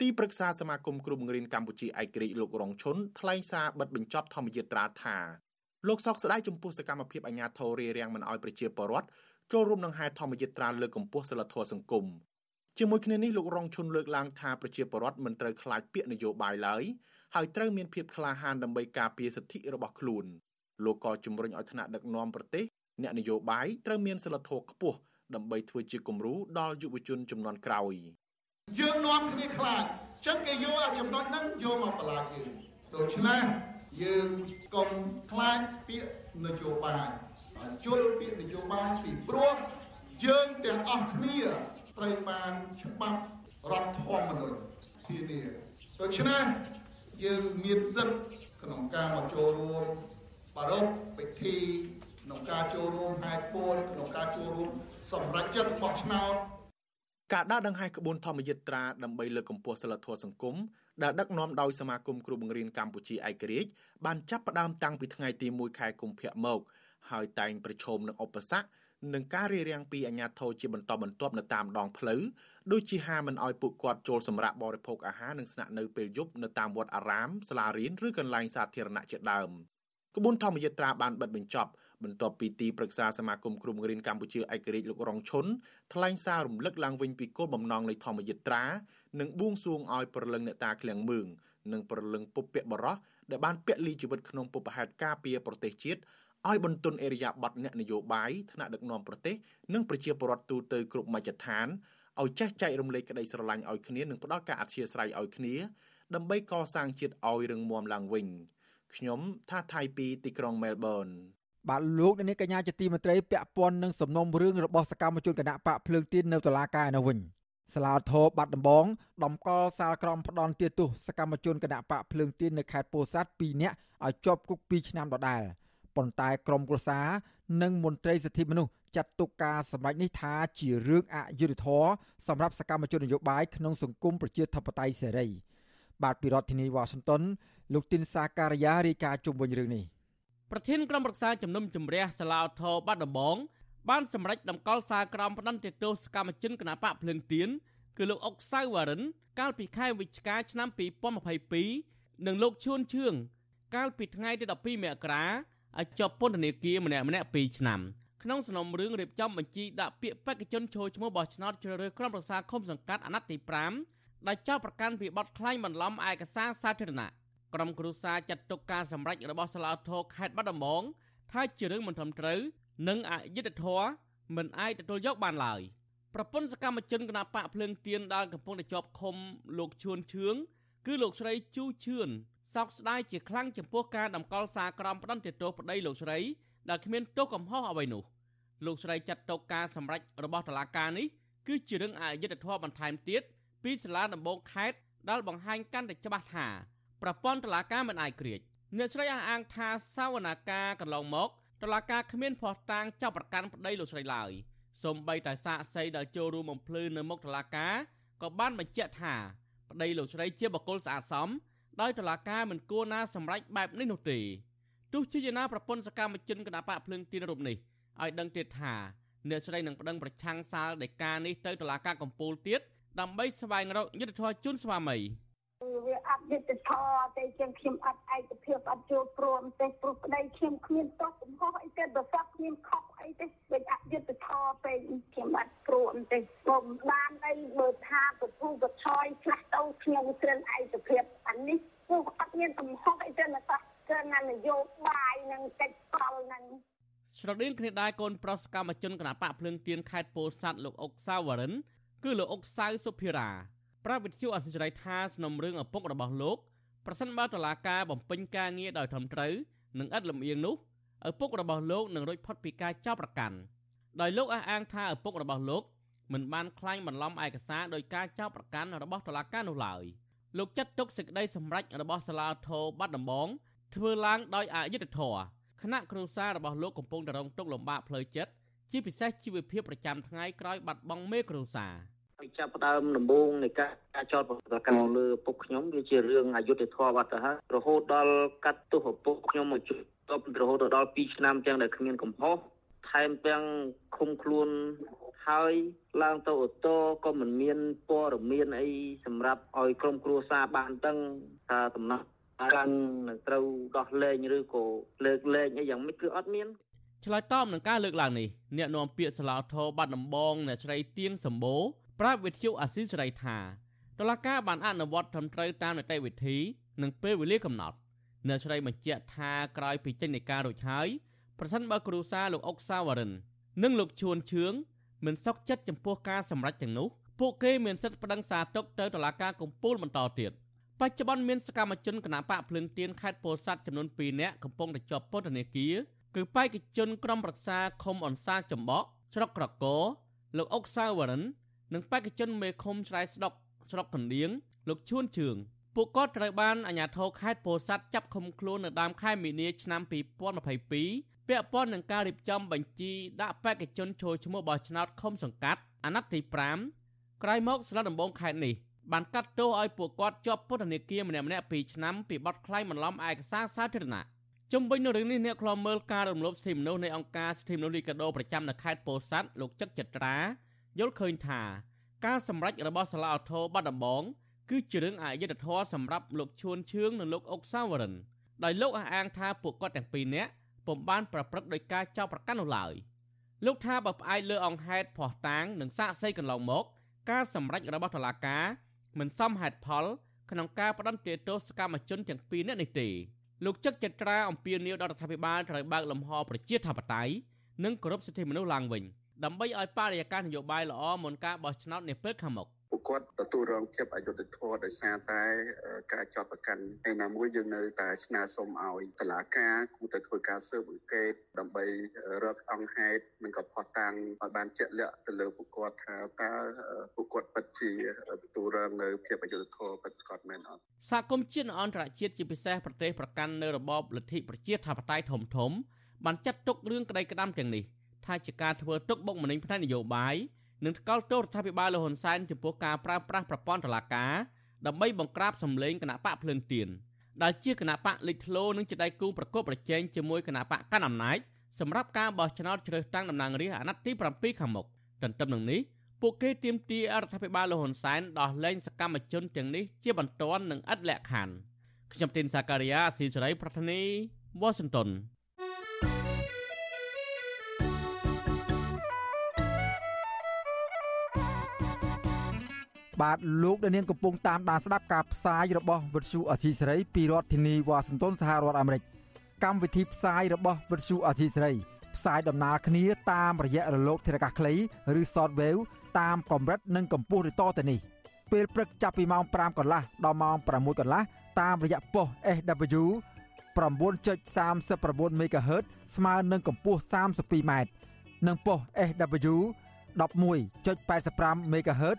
ទីប្រឹក្សាសមាគមគ្រូបង្រៀនកម្ពុជាឯករាជ្យលោករងឈុនថ្លែងសារបិទបញ្ចប់ធម្មយាត្រាថាលោកសោកស្ដាយចំពោះសកម្មភាពអាញាធររារាំងមិនឲ្យប្រជាពលរដ្ឋ ចូលរួមនឹងហេតុធម្មយិត្រាលើកកម្ពស់សិលធម៌សង្គមជាមួយគ្នានេះលោករងឈុនលើកឡើងថាប្រជាពលរដ្ឋមិនត្រូវខ្លាចពាក្យនយោបាយឡើយហើយត្រូវមានភាពក្លាហានដើម្បីការពារសិទ្ធិរបស់ខ្លួនលោកក៏ជំរុញឲ្យថ្នាក់ដឹកនាំប្រទេសអ្នកនយោបាយត្រូវមានសិលធម៌ខ្ពស់ដើម្បីធ្វើជាគំរូដល់យុវជនចំនួនក្រោយយើងនាំគ្នាខ្លាចចឹងគេយកអាចំណុចហ្នឹងយកមកបន្លាចយើងដូច្នេះយើងកុំខ្លាចពាក្យនយោបាយ ជលពាក្យនយោបាយពីព្រោះយើងទាំងអស់គ្នាត្រូវបានច្បាប់រដ្ឋធម្មនុញ្ញធានាដូច្នេះយើងមានសិទ្ធិក្នុងការមកចូលរួមប្រារព្ធពិធីក្នុងការចូលរួមហែកពូនក្នុងការចូលរួមសម្រេចចិត្តបោះឆ្នោតការដើរដង្ហែក្បួនធម្មយិត្រាដើម្បីលើកកម្ពស់សិលធម៌សង្គមដែលដឹកនាំដោយសមាគមគ្រូបង្រៀនកម្ពុជាឯករាជ្យបានចាប់ផ្ដើមតាំងពីថ្ងៃទី1ខែកុម្ភៈមក ហើយតែងប្រឈមនឹងឧបសគ្គនិងការរារាំងពីអាជ្ញាធរជាបន្តបន្ទាប់នៅតាមដងផ្លូវដូចជាហាមិនអោយពួកគាត់ចូលសម្រាប់បរិភោគអាហារនិងស្នាក់នៅពេលយប់នៅតាមវត្តអារាមសាលារៀនឬកន្លែងសាធារណៈជាដើមក្បួនធម្មយាត្រាបានបិទបញ្ចប់បន្ទាប់ពីទីប្រឹក្សាសមាគមគ្រូបង្រៀនកម្ពុជាឯករាជ្យលោករងឈុនថ្លែងសាររំលឹកឡើងវិញពីគោលបំណងនៃធម្មយាត្រានិងបួងសួងឲ្យប្រលឹងអ្នកតាឃ្លាំងមឿងនិងប្រលឹងពុព្វបរោះដែលបានពលីជីវិតក្នុងពុបហេតុការពារប្រទេសជាតិ ឲ្យបន្ទន់អេរយាប័តអ្នកនយោបាយថ្នាក់ដឹកនាំប្រទេសនិងប្រជាពលរដ្ឋទូទៅគ្រប់មជ្ឈដ្ឋានឲ្យចេះចែករំលែកក្តីស្រឡាញ់ឲ្យគ្នានិងផ្ដល់ការអធិស្ឋានឲ្យគ្នាដើម្បីកសាងជាតិឲ្យរឹងមាំឡើងវិញខ្ញុំថាថៃពីទីក្រុងមែលប៊នបាទលោកនាងកញ្ញាជាទីមេត្រីពាក់ព័ន្ធនឹងសំណុំរឿងរបស់សកម្មជនគណៈបកភ្លើងទៀននៅតុលាការនៅវិញសាលាធរបាត់ដំបងដំកល់សាលក្រមផ្ដន់ទាទោសសកម្មជនគណៈបកភ្លើងទៀននៅខេត្តពោធិ៍សាត់2នាក់ឲ្យជាប់គុក2ឆ្នាំដដែល។ ប៉ុន្តែក្រមគ្រួសារនិងមន្ត្រីសិទ្ធិមនុស្សចាត់ទុកការសម្ដែងនេះថាជារឿងអយុត្តិធម៌សម្រាប់សកម្មជននយោបាយក្នុងសង្គមប្រជាធិបតេយ្យសេរីបាទពីរដ្ឋធានីវ៉ាស៊ីនតោនលោកទីនសាការីយ៉ារាយការណ៍ជុំវិញរឿងនេះប្រធានក្រុមប្រឹក្សាជំនុំជម្រះសាឡាវថបាត់ដំបងបានសម្រេចតម្កល់សារក្រមផ្ដន្ទាទោសសកម្មជនគណបកភ្លើងទៀនគឺលោកអុកសៅវ៉ារិន កាលពីខែវិច្ឆិកាឆ្នាំ2022និងលោកឈួនឈឿងកាលពីថ្ងៃទី12មករា ឲ្យជាប់ពន្ធនាគារម្នាក់ម្នាក់2ឆ្នាំក្នុងសំណុំរឿងរៀបចំបញ្ជីដាក់ពាក្យបេក្ខជនចូលឈ្មោះបោះឆ្នោតជ្រើសរើសក្រុមប្រឹក្សាឃុំសង្កាត់អាណត្តិទី5ដែលចោទប្រកាន់ពីបទក្លែងបន្លំឯកសារសាធារណៈក្រុមគ្រួសារចាត់ទុកការសម្រេចរបស់សាលាធរខេត្តបាត់ដំបងថាជារឿងមិនត្រឹមត្រូវនិងអយុត្តិធម៌មិនអាចទទួលយកបានឡើយប្រពន្ធសកម្មជនគណបកភ្លើងទៀនដែលកំពុងតែជាប់ឃុំលោកឈួនឈឿងគឺលោកស្រីជូឈឿន សោកស្ដាយជាខ្លាំងចំពោះការតម្កល់សារក្រមផ្ដន្ទាទោសប្តីលោកស្រីដែលគ្មានទោសកំហុសអ្វីនោះលោកស្រីចាត់ទុកការសម្រេចរបស់តុលាការនេះគឺជារឿងអយុត្តិធម៌បន្ថែមទៀតពីសាលាដំបងខេត្តដែលបង្ហាញកាន់តែច្បាស់ថាប្រព័ន្ធតុលាការមិនអាចក្រៀកអ្នកស្រីអះអាងថាសវនាការកន្លងមកតុលាការគ្មានភ័ស្តុតាងចាប់ប្រកាន់ប្តីលោកស្រីឡើយសូម្បីតែសាកសីដែលចូលរួមបំភ្លឺនៅមុខតុលាការក៏បានបញ្ជាក់ថាប្តីលោកស្រីជាបុគ្គលស្អាតសម ដោយតុលាការមិនគួរណាសម្រេចបែបនេះនោះទេទោះជាយ៉ាងណាប្រពន្ធសកម្មជនគណបកភ្លើងទីនរូបនេះឲ្យដឹងទៀតថាអ្នកស្រីនឹងប្តឹងប្រឆាំងសាលដីកានេះទៅតុលាការកំពូលទៀតដើម្បីស្វែងរកយុត្តិធម៌ជូនស្វាមីវា អត់យុត្តិធម៌ទេជាងខ្ញុំអត់ឯកភាពអត់ចូលព្រមទេព្រោះប្តីខ្ញុំគ្មានទោសកំហុសអីទេប្រសពគ្មានខុសអីទេវិញអយុត្តិធម៌ពេកខ្ញុំអត់ព្រមទេខ្ញុំបានអីមើលថាប្រភូប្រឆយខ្លះទៅខ្ញុំត្រឹមឯកភាពអានេះព្រោះអត់មានកំហុសអីទេណាសោះគឺណានយោបាយនិងកិច្ចកលនឹងស្រដៀងគ្នាដែរកូនប្រុសកម្មជនគណៈបកភ្លើងទៀនខេត្តពោធិ៍សាត់លោកអុកសាវរិនគឺលោកអុកសៅសុភិរា ប្រាប់វិទ្យុអសិរ័យថាសំណុំរឿងឪពុករបស់លោកប្រសិនបើតុលាការបំពេញការងារដោយត្រឹមត្រូវនិងឥតលំអៀងនោះឪពុករបស់លោកនឹងរួចផុតពីការចោទប្រកាន់ដោយលោកអះអាងថាឪពុករបស់លោកមិនបានក្លែងបន្លំឯកសារដោយការចោទប្រកាន់របស់តុលាការនោះឡើយលោកចាត់ទុកសេចក្តីសម្រេចរបស់សាលាធរបាត់ដំបងធ្វើឡើងដោយអយុត្តិធម៌គណៈគ្រួសាររបស់លោកកំពុងតែរងទុក្ខលំបាកផ្លូវចិត្តជាពិសេសជីវភាពប្រចាំថ្ងៃក្រោយបាត់បង់មេគ្រួសារ ពីចាប់ផ្ដើមដំបូងនៃការការចោទប្រកាន់លើពុកខ្ញុំវាជារឿងអយុត្តិធម៌បាត់ទៅហើយរហូតដល់កាត់ទោសឪពុកខ្ញុំមកជួបរហូតដល់2ឆ្នាំទាំងដែលគ្មានកំហុសថែមទាំងឃុំខ្លួនហើយឡើងទៅអូតូក៏មិនមានព័ត៌មានអីសម្រាប់ឲ្យក្រុមគ្រួសារបានដឹងថាដំណោះកាន់នឹងត្រូវដោះលែងឬក៏លើកលែងអីយ៉ាងម៉េចគឺអត់មានឆ្លើយតបនឹងការលើកឡើងនេះអ្នកនាំពាក្យសាឡាធរបាត់ដំបងអ្នកស្រីទៀងសម្បូរ ប្រាប់វិទ្យុអាស៊ីសេរីថាតឡាការបានអនុវត្តត្រឹមត្រូវតាមនីតិវិធីនិងពេលវេលាកំណត់អ្នកស្រីបញ្ជាក់ថាក្រោយពីចេញនៃការរួចហើយប្រសិនបើគ្រូសាលោកអុកសាវរិន និងលោកជួនឈឿងមិនសុខចិត្តចំពោះការសម្រេចទាំងនោះពួកគេមានសិទ្ធិប្តឹងសារទុកទៅតុលាការកំពូលបន្តទៀតបច្ចុប្បន្នមានសកម្មជនគណបកភ្លឹងទៀនខេត្តពោធិ៍សាត់ចំនួន2នាក់កំពុងតែជាប់ពន្ធនាគារគឺបេក្ខជនក្រុមប្រឹក្សាឃុំអនសាចំបក់ស្រុកក្រកោលោកអុកសាវរិន និងបេក្ខជនមេឃុំស្រែស្ដុកស្រុកកណ្ដៀងលោកឈួនជឿងពួកគាត់ត្រូវបានអាជ្ញាធរខេត្តពោធិ៍សាត់ចាប់ឃុំខ្លួននៅដើមខែមីនាឆ្នាំ2022ពាក់ព័ន្ធនឹងការរៀបចំបញ្ជីដាក់បេក្ខជនចូលឈ្មោះបោះឆ្នោតឃុំសង្កាត់អាណត្តិទី5ក្រោយមកស្លឹកដំបងខេត្តនេះបានកាត់ទោសឲ្យពួកគាត់ជាប់ពន្ធនាគារម្នាក់ម្នាក់2ឆ្នាំពីបទក្លែងបន្លំឯកសារសាធារណៈជុំវិញនឹងរឿងនេះអ្នកខ្លាំមើលការរំលោភសិទ្ធិមនុស្សនៃអង្គការសិទ្ធិមនុស្សលីកាដូប្រចាំនៅខេត្តពោធិ៍សាត់លោកចឹកចត្រា យល់ឃើញថាការសម្រេចរបស់សាលាឧទ្ធរបាត់ដំបងគឺជារឿងអយុត្តិធម៌សម្រាប់លោកឈួនឈឿងនិងលោកអុកសាវរិនដោយលោកអះអាងថាពួកគាត់ទាំងពីរនាក់ពុំបានប្រព្រឹត្តដោយការចោទប្រកាន់នោះឡើយលោកថាបើផ្អែកលើអង្គហេតុភ័ស្តុតាងនិងសាកសីកន្លងមក ការសម្រេចរបស់តុលាការមិនសមហេតុផល ក្នុងការផ្ដន្ទាទោសកម្មជនទាំងពីរនាក់នេះទេលោកចឹកចត្រាអំពាវនាវដល់រដ្ឋាភិបាលត្រូវបើកលំហប្រជាធិបតេយ្យនិងគោរពសិទ្ធិមនុស្សឡើងវិញ ដើម្បីឲ្យបរិយាកាសនយោបាយល្អមុនការបោះឆ្នោតនាពេលខាងមុខពួកគាត់ទទួលរងភាពអយុត្តិធម៌ដោយសារតែការចោទប្រកាន់ឯណាមួយយើងនៅតែស្នើសុំឲ្យតឡាការគូទៅធ្វើការស៊ើបអង្កេតដើម្បីរកអង្គហេតុនិងក៏ផុសតាំងឲ្យបានជាក់លាក់ទៅលើពួកគាត់ថាតើពួកគាត់ពិតជាទទួលរងនៅភាពអយុត្តិធម៌ពិតប្រាកដមែនអត់សហគមន៍ជាតិអន្តរជាតិជាពិសេសប្រទេសប្រកាន់នៅរបបលទ្ធិប្រជាធិបតេយ្យធំធំបានចាត់ទុករឿងក្តីក្តាំទាំងនេះ ថាជាការធ្វើទុកបុកម្នេញផ្នែកនយោបាយនិងថ្កោលទោសរដ្ឋាភិបាលលហ៊ុនសែនចំពោះការប្រើប្រាស់ប្រព័ន្ធតុលាការដើម្បីបង្ក្រាបសម្លេងគណៈបកភ្លើងទៀនដែលជាគណៈបកលេចធ្លោនិងជាដៃគូប្រកបប្រជែងជាមួយគណៈបកកណ្ដាលអំណាចសម្រាប់ការបោះឆ្នោតជ្រើសតាំងតំណាងរាស្ត្រអាណត្តិទី7ខាងមុខទន្ទឹមនឹងនេះពួកគេទាមទាររដ្ឋាភិបាលលហ៊ុនសែនដោះលែងសកម្មជនទាំងនេះជាបន្ទាន់និងឥតលក្ខខណ្ឌខ្ញុំទីនសាការីយ៉ាស៊ីសេរីប្រធានីវ៉ាស៊ីនតោន បាទលោកដានៀងកំពុងតាមដានស្ដាប់ការផ្សាយរបស់វិទ្យុអសីសេរីពីរដ្ឋធានីវ៉ាស៊ីនតោនសហរដ្ឋអាមេរិកកម្មវិធីផ្សាយរបស់វិទ្យុអសីសេរីផ្សាយដំណើរគ្នាតាមរយៈរលកធារកាសខ្លីឬ Shortwave តាមកម្រិតនិងកម្ពស់ដូចតទៅនេះពេលព្រឹកចាប់ពីម៉ោង5កន្លះដល់ម៉ោង6កន្លះតាមរយៈប៉ុស SW 9.39 MHz ស្មើនឹងកម្ពស់ 32m និងប៉ុស SW 11.85 MHz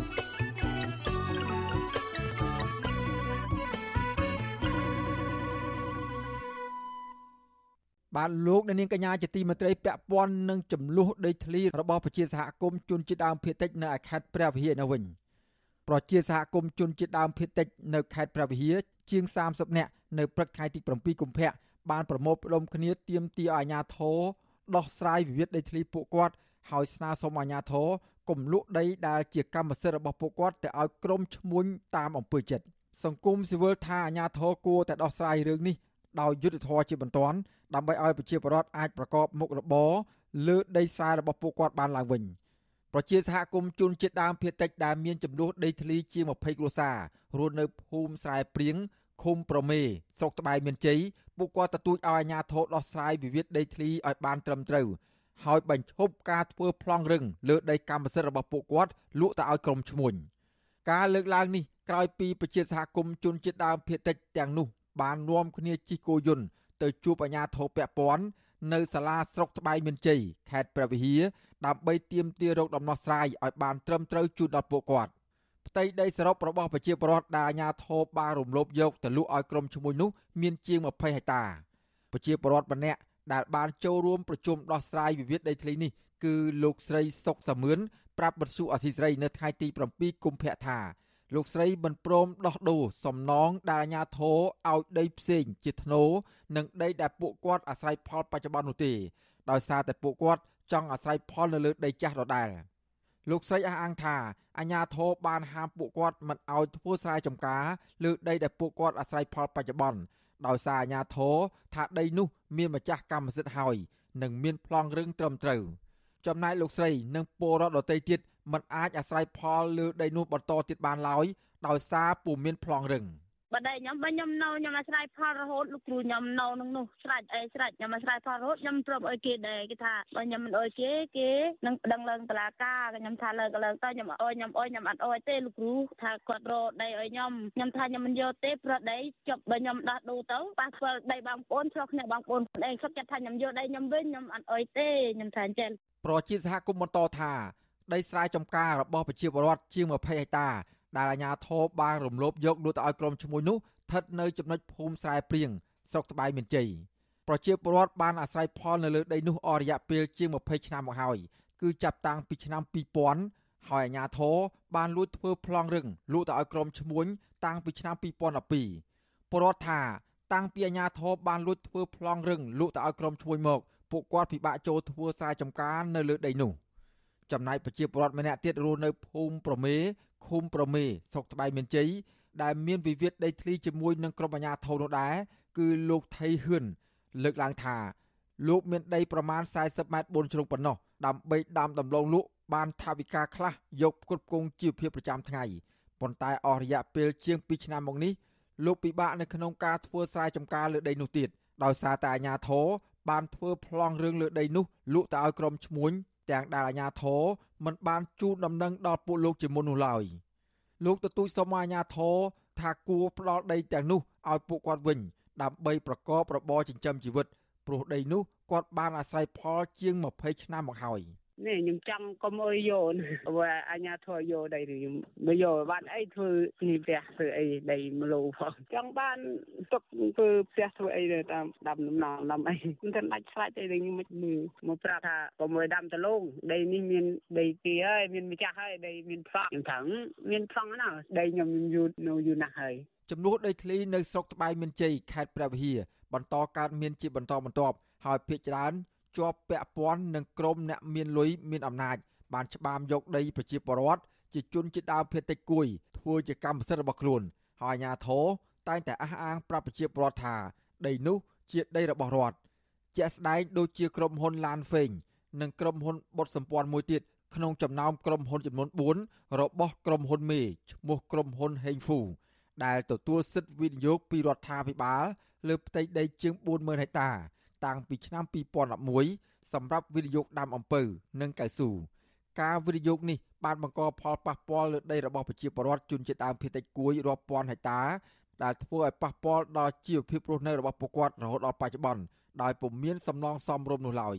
បាទលោកអ្នកនាងកញ្ញាជាទីមេត្រីពាក់ព័ន្ធនឹងចំនួនដីធ្លីរបស់ប្រជាសហគមន៍ជនជាតិដើមភាគតិចនៅខេត្តព្រះវិហារនៅវិញប្រជាសហគមន៍ជនជាតិដើមភាគតិចនៅខេត្តព្រះវិហារជាង30នាក់នៅព្រឹកថ្ងៃទី7កុម្ភៈបានប្រមូលផ្ដុំគ្នាទាមទារឲ្យអាជ្ញាធរដោះស្រាយវិវាទដីធ្លីពួកគាត់ហើយស្នើសុំអាជ្ញាធរកុំលក់ដីដែលជាកម្មសិទ្ធិរបស់ពួកគាត់ទៅឲ្យក្រុមឈ្មួញតាមអំពើចិត្តសង្គមស៊ីវិលថាអាជ្ញាធរគួរតែដោះស្រាយរឿងនេះ ដោយយុទ្ធធរជាបន្ទាន់ដើម្បីឲ្យប្រជាពលរដ្ឋអាចប្រកបមុខរបរលើដីស្រែរបស់ពួកគាត់បានឡើងវិញប្រជាសហគមន៍ជនជាតិដើមភាគតិចដែលមានចំនួនដីធ្លីជាង20គ្រួសាររស់នៅភូមិស្រែព្រៀងឃុំប្រមេស្រុកត្បែយមានជ័យពួកគាត់ទទូចឲ្យអាជ្ញាធរដោះស្រាយវិវាទដីធ្លីឲ្យបានត្រឹមត្រូវហើយបញ្ឈប់ការធ្វើប្លង់រឹងលើដីកម្មសិទ្ធិរបស់ពួកគាត់លក់ទៅឲ្យក្រុមឈ្មួញការលើកឡើងនេះក្រោយពីប្រជាសហគមន៍ជនជាតិដើមភាគតិចទាំងនោះ បាននាំគ្នាជិះគោយន្តទៅជួបអាជ្ញាធរពាក់ព័ន្ធនៅសាលាស្រុកត្បែងមានជ័យខេត្តព្រះវិហារដើម្បីទាមទាររកដំណោះស្រាយឲ្យបានត្រឹមត្រូវជូនដល់ពួកគាត់ផ្ទៃដីសរុបរបស់ប្រជាពលរដ្ឋដែលអាជ្ញាធរបានរំលោភយកទៅលក់ឲ្យក្រុមឈ្មួញនោះមានជាង20ហិកតាប្រជាពលរដ្ឋម្នាក់ដែលបានចូលរួមប្រជុំដោះស្រាយវិវាទដីធ្លីនេះគឺលោកស្រីសុកសាមឿនប្រាប់បទសុអសីស្រីនៅថ្ងៃទី7កុម្ភៈថា លោកស្រីមិនព្រមដោះដូរសំណងដែលអាជ្ញាធរឲ្យដីផ្សេងជាធ្នូនិងដីដែលពួកគាត់អាស្រ័យផលបច្ចុប្បន្ននោះទេដោយសារតែពួកគាត់ចង់អាស្រ័យផលនៅលើដីចាស់ដដែលលោកស្រីអះអាងថាអាជ្ញាធរបានហាមពួកគាត់មិនឲ្យធ្វើស្រែចម្ការលើដីដែលពួកគាត់អាស្រ័យផលបច្ចុប្បន្នដោយសារអាជ្ញាធរថាដីនោះមានម្ចាស់កម្មសិទ្ធិហើយនិងមានប្លង់រឹងត្រឹមត្រូវចំណែកលោកស្រីនិងពលរដ្ឋដទៃទៀត មិនអាចអាស្រ័យផលលើដីនោះបន្តទៀតបានឡើយដោយសារពុំមានប្លង់រឹង។បើតែខ្ញុំបើខ្ញុំនៅខ្ញុំអាស្រ័យផលរហូតលោកគ្រូខ្ញុំនៅក្នុងនោះស្រេចអីស្រេចខ្ញុំអាស្រ័យផលរហូតខ្ញុំព្រមអុយគេដែរគេថាបើខ្ញុំមិនអុយគេគេនឹងប្តឹងឡើងតុលាការខ្ញុំថាលើកឡើងទៅខ្ញុំអុយខ្ញុំអុយខ្ញុំអត់អុយទេលោកគ្រូថាគាត់រកដីអុយខ្ញុំខ្ញុំថាខ្ញុំមិនយកទេព្រោះដីចប់បើខ្ញុំដោះដូរទៅប៉ះស្គាល់ដីបងប្អូនឆ្លោះគ្នាបងប្អូនឯងសុខចិត្តថាខ្ញុំយកដីខ្ញុំវិញខ្ញុំអត់អុយទេខ្ញុំថាអញ្ចឹងប្រជាសហគមន៍បន្តថា ដីស្រែចម្ការរបស់ប្រជាពលរដ្ឋជាង20ហិកតាដែលអាជ្ញាធរបានរំលោភយកលក់ទៅឲ្យក្រុមឈ្មួញនោះស្ថិតនៅចំណុចភូមិស្រែព្រៀងស្រុកត្បែយមានជ័យប្រជាពលរដ្ឋបានអាស្រ័យផលនៅលើដីនោះអស់រយៈពេលជាង20ឆ្នាំមកហើយគឺចាប់តាំងពីឆ្នាំ2000ហើយអាជ្ញាធរបានលួចធ្វើប្លង់រឹងលក់ទៅឲ្យក្រុមឈ្មួញតាំងពីឆ្នាំ2012ពលរដ្ឋថាតាំងពីអាជ្ញាធរបានលួចធ្វើប្លង់រឹងលក់ទៅឲ្យក្រុមឈ្មួញមកពួកគាត់ពិបាកចូលធ្វើស្រែចម្ការនៅលើដីនោះ ចំណែកប្រជាពលរដ្ឋម្នាក់ទៀតរស់នៅភូមិប្រមេឃុំប្រមេស្រុកត្បែយមានជ័យដែលមានវិវាទដីធ្លីជាមួយនឹងក្រុមអាជ្ញាធរនោះដែរគឺលោកថៃហ៊ឿនលើកឡើងថាលោកមានដីប្រមាណ40ម៉ែត្របួនជ្រុងប៉ុណ្ណោះដើម្បីដាំដំឡូងលក់បានថាវិការខ្លះយកគ្រប់គ្រងជីវភាពប្រចាំថ្ងៃប៉ុន្តែអស់រយៈពេលជាង2ឆ្នាំមកនេះលោកពិបាកនៅក្នុងការធ្វើស្រែចម្ការលើដីនោះទៀតដោយសារតែអាជ្ញាធរបានធ្វើប្លង់រឿងលើដីនោះលក់ទៅឲ្យក្រុមឈ្មួញ ទាំងដែលអាជ្ញាធរមិនបានជូនដំណឹងដល់ពួកលោកជាមុននោះឡើយ។លោកទទូចសុំអាជ្ញាធរថាគួរផ្ដល់ដីទាំងនោះឲ្យពួកគាត់វិញ ដើម្បីប្រកបរបរចិញ្ចឹមជីវិតព្រោះដីនោះគាត់បានអាស្រ័យផលជាង20ឆ្នាំមកហើយ។ នេះខ្ញុំចង់កុំអើយយកព្រោះអញ្ញាធរយកដីខ្ញុំបើយកបានអីធ្វើនេះផ្ទះធ្វើអីដីមលោផងចង់បានទុកធ្វើផ្ទះធ្វើអីតាមដាំដំណំដាំអីមិនទាន់ដាច់ស្រេចទេខ្ញុំមិនមើលមកប្រាប់ថាកុំអើយដាំតលងដីនេះមានដីទីហើយមានម្ចាស់ហើយដីមានផ្សក់ខ្ញុំថាមានផ្សក់ណាដីខ្ញុំយូរនៅយូរណាស់ហើយចំនួនដីធ្លីនៅស្រុកត្បែងមានជ័យខេត្តព្រះវិហារបន្តកើតមានជាបន្តបន្ទាប់ហើយភ្នាក់ច្រើន ជាប់ពាក់ព័ន្ធនឹងក្រុមអ្នកមានលុយមានអំណាច បានច្បាមយកដីប្រជាពលរដ្ឋជាជនជាតិដើមភាគតិចគួយធ្វើជាកម្មសិទ្ធិរបស់ខ្លួនហើយអាជ្ញាធរតែងតែអះអាងប្រាប់ប្រជាពលរដ្ឋថា ដីនោះជាដីរបស់រដ្ឋជាក់ស្ដែងដូចជាក្រុមហ៊ុនឡានហ្វេងនិងក្រុមហ៊ុនបុតសម្ព័ន្ធមួយទៀតក្នុងចំណោមក្រុមហ៊ុនចំនួន4របស់ក្រុមហ៊ុនមេឈ្មោះក្រុមហ៊ុនហេងហ្វូដែលទទួលសិទ្ធិវិនិយោគពីរដ្ឋាភិបាលលើផ្ទៃដីជាង40000ហិកតា តាំងពីឆ្នាំ2011សម្រាប់វិនិយោគដាំអំពៅនិងកៅស៊ូការវិនិយោគនេះបានបង្កផលប៉ះពាល់លើដីរបស់ប្រជាពលរដ្ឋជនជាតិដើមភាគតិចគួយរាប់ពាន់ហិកតាដែលធ្វើឲ្យប៉ះពាល់ដល់ជីវភាពរស់នៅរបស់ពួកគាត់រហូតដល់បច្ចុប្បន្នដោយពុំមានសំណងសមរម្យនោះឡើយ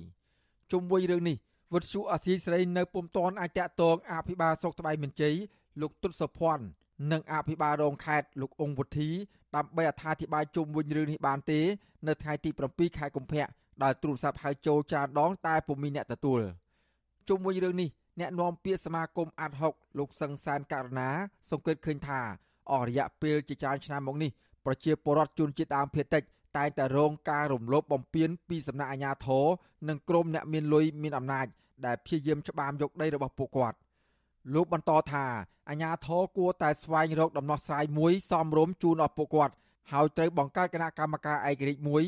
ជុំវិញរឿងនេះវិទ្យុអាស៊ីសេរីនៅពុំទាន់អាចតាក់ទងអភិបាលស្រុកត្បៃមានជ័យលោកទុតសុភ័ណ្ឌនិងអភិបាលរងខេត្តលោកអង្គវុធី ដើម្បីអត្ថាធិប្បាយជុំវិញរឿងនេះបានទេ នៅថ្ងៃទី7ខែកុម្ភៈដែលទូរស័ព្ទហៅចូលច្រើនដង តែពុំមានអ្នកទទួលជុំវិញរឿងនេះអ្នកនាំពាក្យសមាគមអាត់ហុកលោកសង្សានករណា សង្កេតឃើញថាអស់រយៈពេលជាច្រើនឆ្នាំមកនេះប្រជាពលរដ្ឋជនជាតិដើមភាគតិចតែងតែរងការរំលោភបំពានពីសំណាក់អាជ្ញាធរនិងក្រុមអ្នកមានលុយមានអំណាចដែលព្យាយាមច្បាមយកដីរបស់ពួកគាត់ លោកបន្តថាអាជ្ញាធរគួរតែស្វែងរកដំណោះស្រាយមួយសមរម្យជូនដល់ពួកគាត់ហើយត្រូវបង្កើតគណៈកម្មការឯករាជ្យមួយ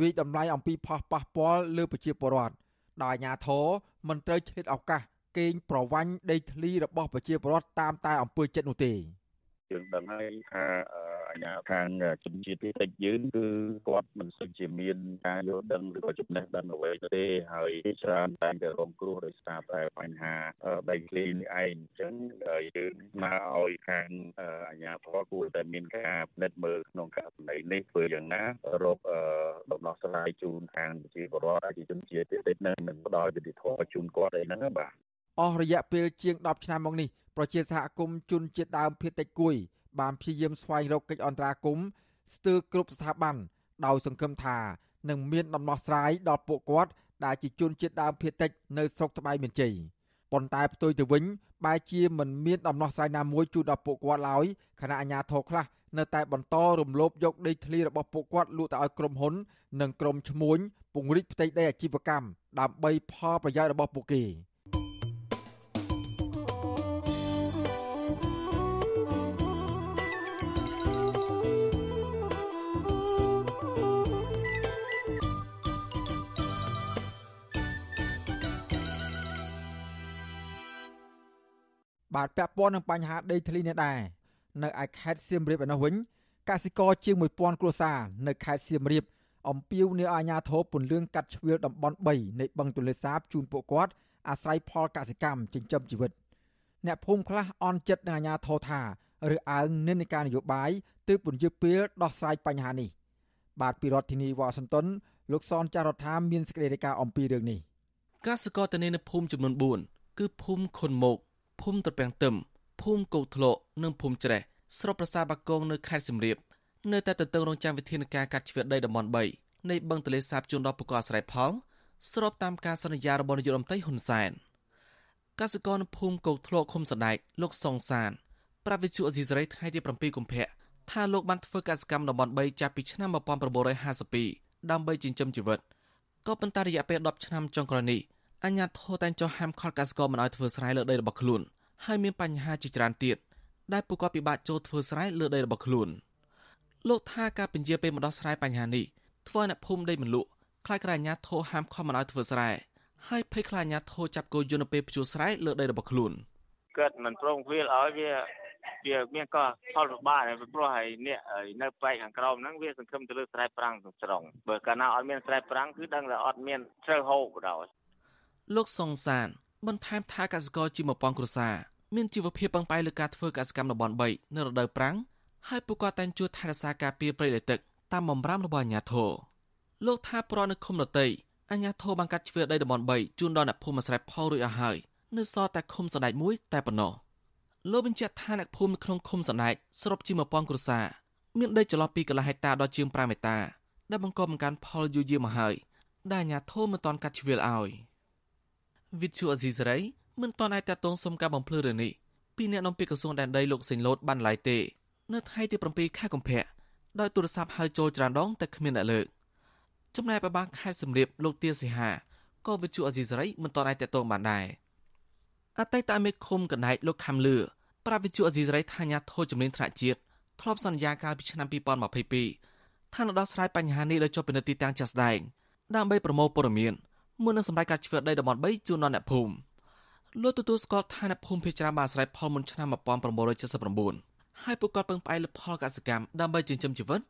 វិយតម្លៃអំពីផលប៉ះពាល់លើប្រជាពលរដ្ឋដោយអាជ្ញាធរមិនត្រូវឆ្លៀតឱកាសកេងប្រវ័ញ្ចដីធ្លីរបស់ប្រជាពលរដ្ឋតាមតែអំពើចិត្តនោះទេ យើងដឹងហើយថាអាជ្ញាខាងជំនឿទីតិចយើងគឺគាត់មិនសូវជាមានការយល់ដឹងឬក៏ចំណេះដឹងអ្វីទេហើយច្រើនតែតែរងគ្រោះដោយសារតែបញ្ហាដីធ្លីនេះឯងអញ្ចឹងយើងមកឲ្យខាងអាជ្ញាធរគួរតែមានការពិនិត្យមើលក្នុងករណីនេះធ្វើយ៉ាងណារកដំណោះស្រាយជូនខាងប្រជាពលរដ្ឋប្រជាជនជាតិតិចនឹងនឹងផ្ដល់យុត្តិធម៌ជូនគាត់អីហ្នឹងបាទ អស់រយៈពេលជាង10ឆ្នាំមកនេះប្រជាសហគមន៍ជនជាតិដើមភាគតិចគួយ បានព្យាយាមស្វែងរកកិច្ចអន្តរាគមន៍ស្ទើរគ្រប់ស្ថាប័នដោយសង្ឃឹមថានឹងមានដំណោះស្រាយដល់ពួកគាត់ដែលជាជនជាតិដើមភាគតិចនៅស្រុកត្បៃមានជ័យប៉ុន្តែផ្ទុយទៅវិញបែរជាមិនមានដំណោះស្រាយណាមួយជូនដល់ពួកគាត់ឡើយខណៈអាជ្ញាធរខ្លះនៅតែបន្តរំលោភយកដីធ្លីរបស់ពួកគាត់លក់ទៅឲ្យក្រុមហ៊ុន និងក្រុមឈ្មួញពង្រីកផ្ទៃដីអាជីវកម្មដើម្បីផលប្រយោជន៍របស់ពួកគេ។ បាទពាក់ព័ន្ធនឹងបញ្ហាដីធ្លីនេះដែរនៅឯខេត្តសៀមរាបឯនោះវិញកសិករជាង1000គ្រួសារនៅខេត្តសៀមរាបអំពាវនាវអាជ្ញាធរពន្លឿនកាត់ជ្រឿលតំបន់3នៃបឹងទន្លេសាបជូនពួកគាត់អាស្រ័យផលកសិកម្មចិញ្ចឹមជីវិតអ្នកភូមិខ្លះអន់ចិត្តនឹងអាជ្ញាធរថាឬអើងនិន្នាការនយោបាយទើបពន្យាពេលដោះស្រាយបញ្ហានេះបាទពីរដ្ឋធានីវ៉ាស៊ីនតោនលោកសនចាររថាមានសេចក្តីរាយការណ៍អំពីរឿងនេះកសិករតនេនៅភូមិចំនួន4គឺភូមិខុនមក ភូមិត្រពាំងទឹមភូមិកោធ្លកនិងភូមិច្រេះស្រុកប្រាសាទបាគងនៅខេត្តសៀមរាបនៅតែទន្ទឹងរង់ចាំវិធានការកាត់ជ្រឿដីតំបន់3នៃបឹងទន្លេសាបជូនដល់ប្រកបស្រ័យផលស្របតាមការសន្យារបស់នាយករដ្ឋមន្ត្រីហ៊ុនសែនកសិករនៅភូមិកោធ្លកឃុំសដែកលោកសុងសានប្រាវិជូអេស៊ីសរ៉ៃថ្ងៃទី7កុម្ភៈថាលោកបានធ្វើកសកម្មតំបន់3ចាប់ពីឆ្នាំ1952ដើម្បីចិញ្ចឹមជីវិតក៏ប៉ុន្តែរយៈពេល10ឆ្នាំចុងក្រោយនេះ អញ្ញាធរតែងចោះហាមឃាត់កសិករមិនឲ្យធ្វើស្រែលើដីរបស់ខ្លួនហើយមានបញ្ហាជាច្រើនទៀតដែលពួកគាត់ពិបាកចូលធ្វើស្រែលើដីរបស់ខ្លួនលោកថាការពន្យាពេលមកដោះស្រាយបញ្ហានេះធ្វើអ្នកភូមិដីមិនលក់ខ្លាចក្រអាញាធរហាមខំមិនឲ្យធ្វើស្រែហើយភ័យខ្លាចអាញាធរចាប់គោយន្តពេលភ្ជួរស្រែលើដីរបស់ខ្លួនកើតមិនប្រងវាលឲ្យវាវាមានក៏ផលលំបាកហើយព្រោះហើយអ្នកនៅប៉ែកខាងក្រោមហ្នឹងវាសង្ឃឹមទៅលើស្រែប្រាំងទាំងស្រុងបើកាលណាអត់មានស្រែប្រាំងគឺដឹងថាអត់មានត្រូវហូបបដ ாய் លោកសុងសានបន្ថែមថាកសិករជា1000គ្រួសារមានជីវភាពពឹងផ្អែកលើការធ្វើកសិកម្មតំបន់3នៅរដូវប្រាំងហើយពួកគាត់តែងជួយថែរក្សាការពារព្រៃលិទឹកតាមបំរាមរបស់អាជ្ញាធរលោកថាប្រនៅឃុំរតីអាជ្ញាធរបានកាត់ជ្រឿដីតំបន់3ជូនដល់អ្នកភូមិអាស្រ័យផលរួចអស់ហើយនៅសល់តែឃុំសណ្ដែកមួយតែប៉ុណ្ណោះលោកបញ្ជាក់ថាអ្នកភូមិនៅក្នុងឃុំសណ្ដែកសរុបជា1000គ្រួសារមានដីចន្លោះពីកន្លះហិកតាដល់ជាង5ហិកតាដែលបង្កបង្កើនផលយូរយារមកហើយដែលអាជ្ញាធរមិនទាន់កាត់ជ្រឿលឲ្យ វិទ្យុអេស៊ីសរ៉ៃមិនទាន់អាចតតងសុំការបំភ្លឺរឿងនេះពីអ្នកនាំពាក្យក្រសួងដែនដីលោកសេងលូតបានឡាយទេ នៅថ្ងៃទី7ខែកុម្ភៈដោយទូរស័ព្ទហៅចូលច្រើនដងតែគ្មានអ្នកលើកចំណែកបបាខេត្តសំរាបលោកទាសិហាក៏វិទ្យុអេស៊ីសរ៉ៃមិនទាន់អាចតតងបានដែរអតីតមេឃុំកណែកលោកខំលឿប្រាវិទ្យុអេស៊ីសរ៉ៃថាញាធរជំនាញថ្នាក់ជាតិធ្លាប់សន្យាកាលពីឆ្នាំ2022ថានឹងដោះស្រាយបញ្ហានេះដោយចុះពិនិត្យទីតាំងចាស់ស្ដែងដើម្បីប្រមូលព័ត៌មាន មុននឹងសម្រេចការជ្រើសដីតំបន់3ជូនដល់អ្នកភូមិលោកទទួលស្គាល់ថាអ្នកភូមិភេជ្រាបានអាស្រ័យផលមុនឆ្នាំ1979ហើយពួកគាត់ពឹងផ្អែកលើផលកសិកម្មដើម្បីចិញ្ចឹមជីវិត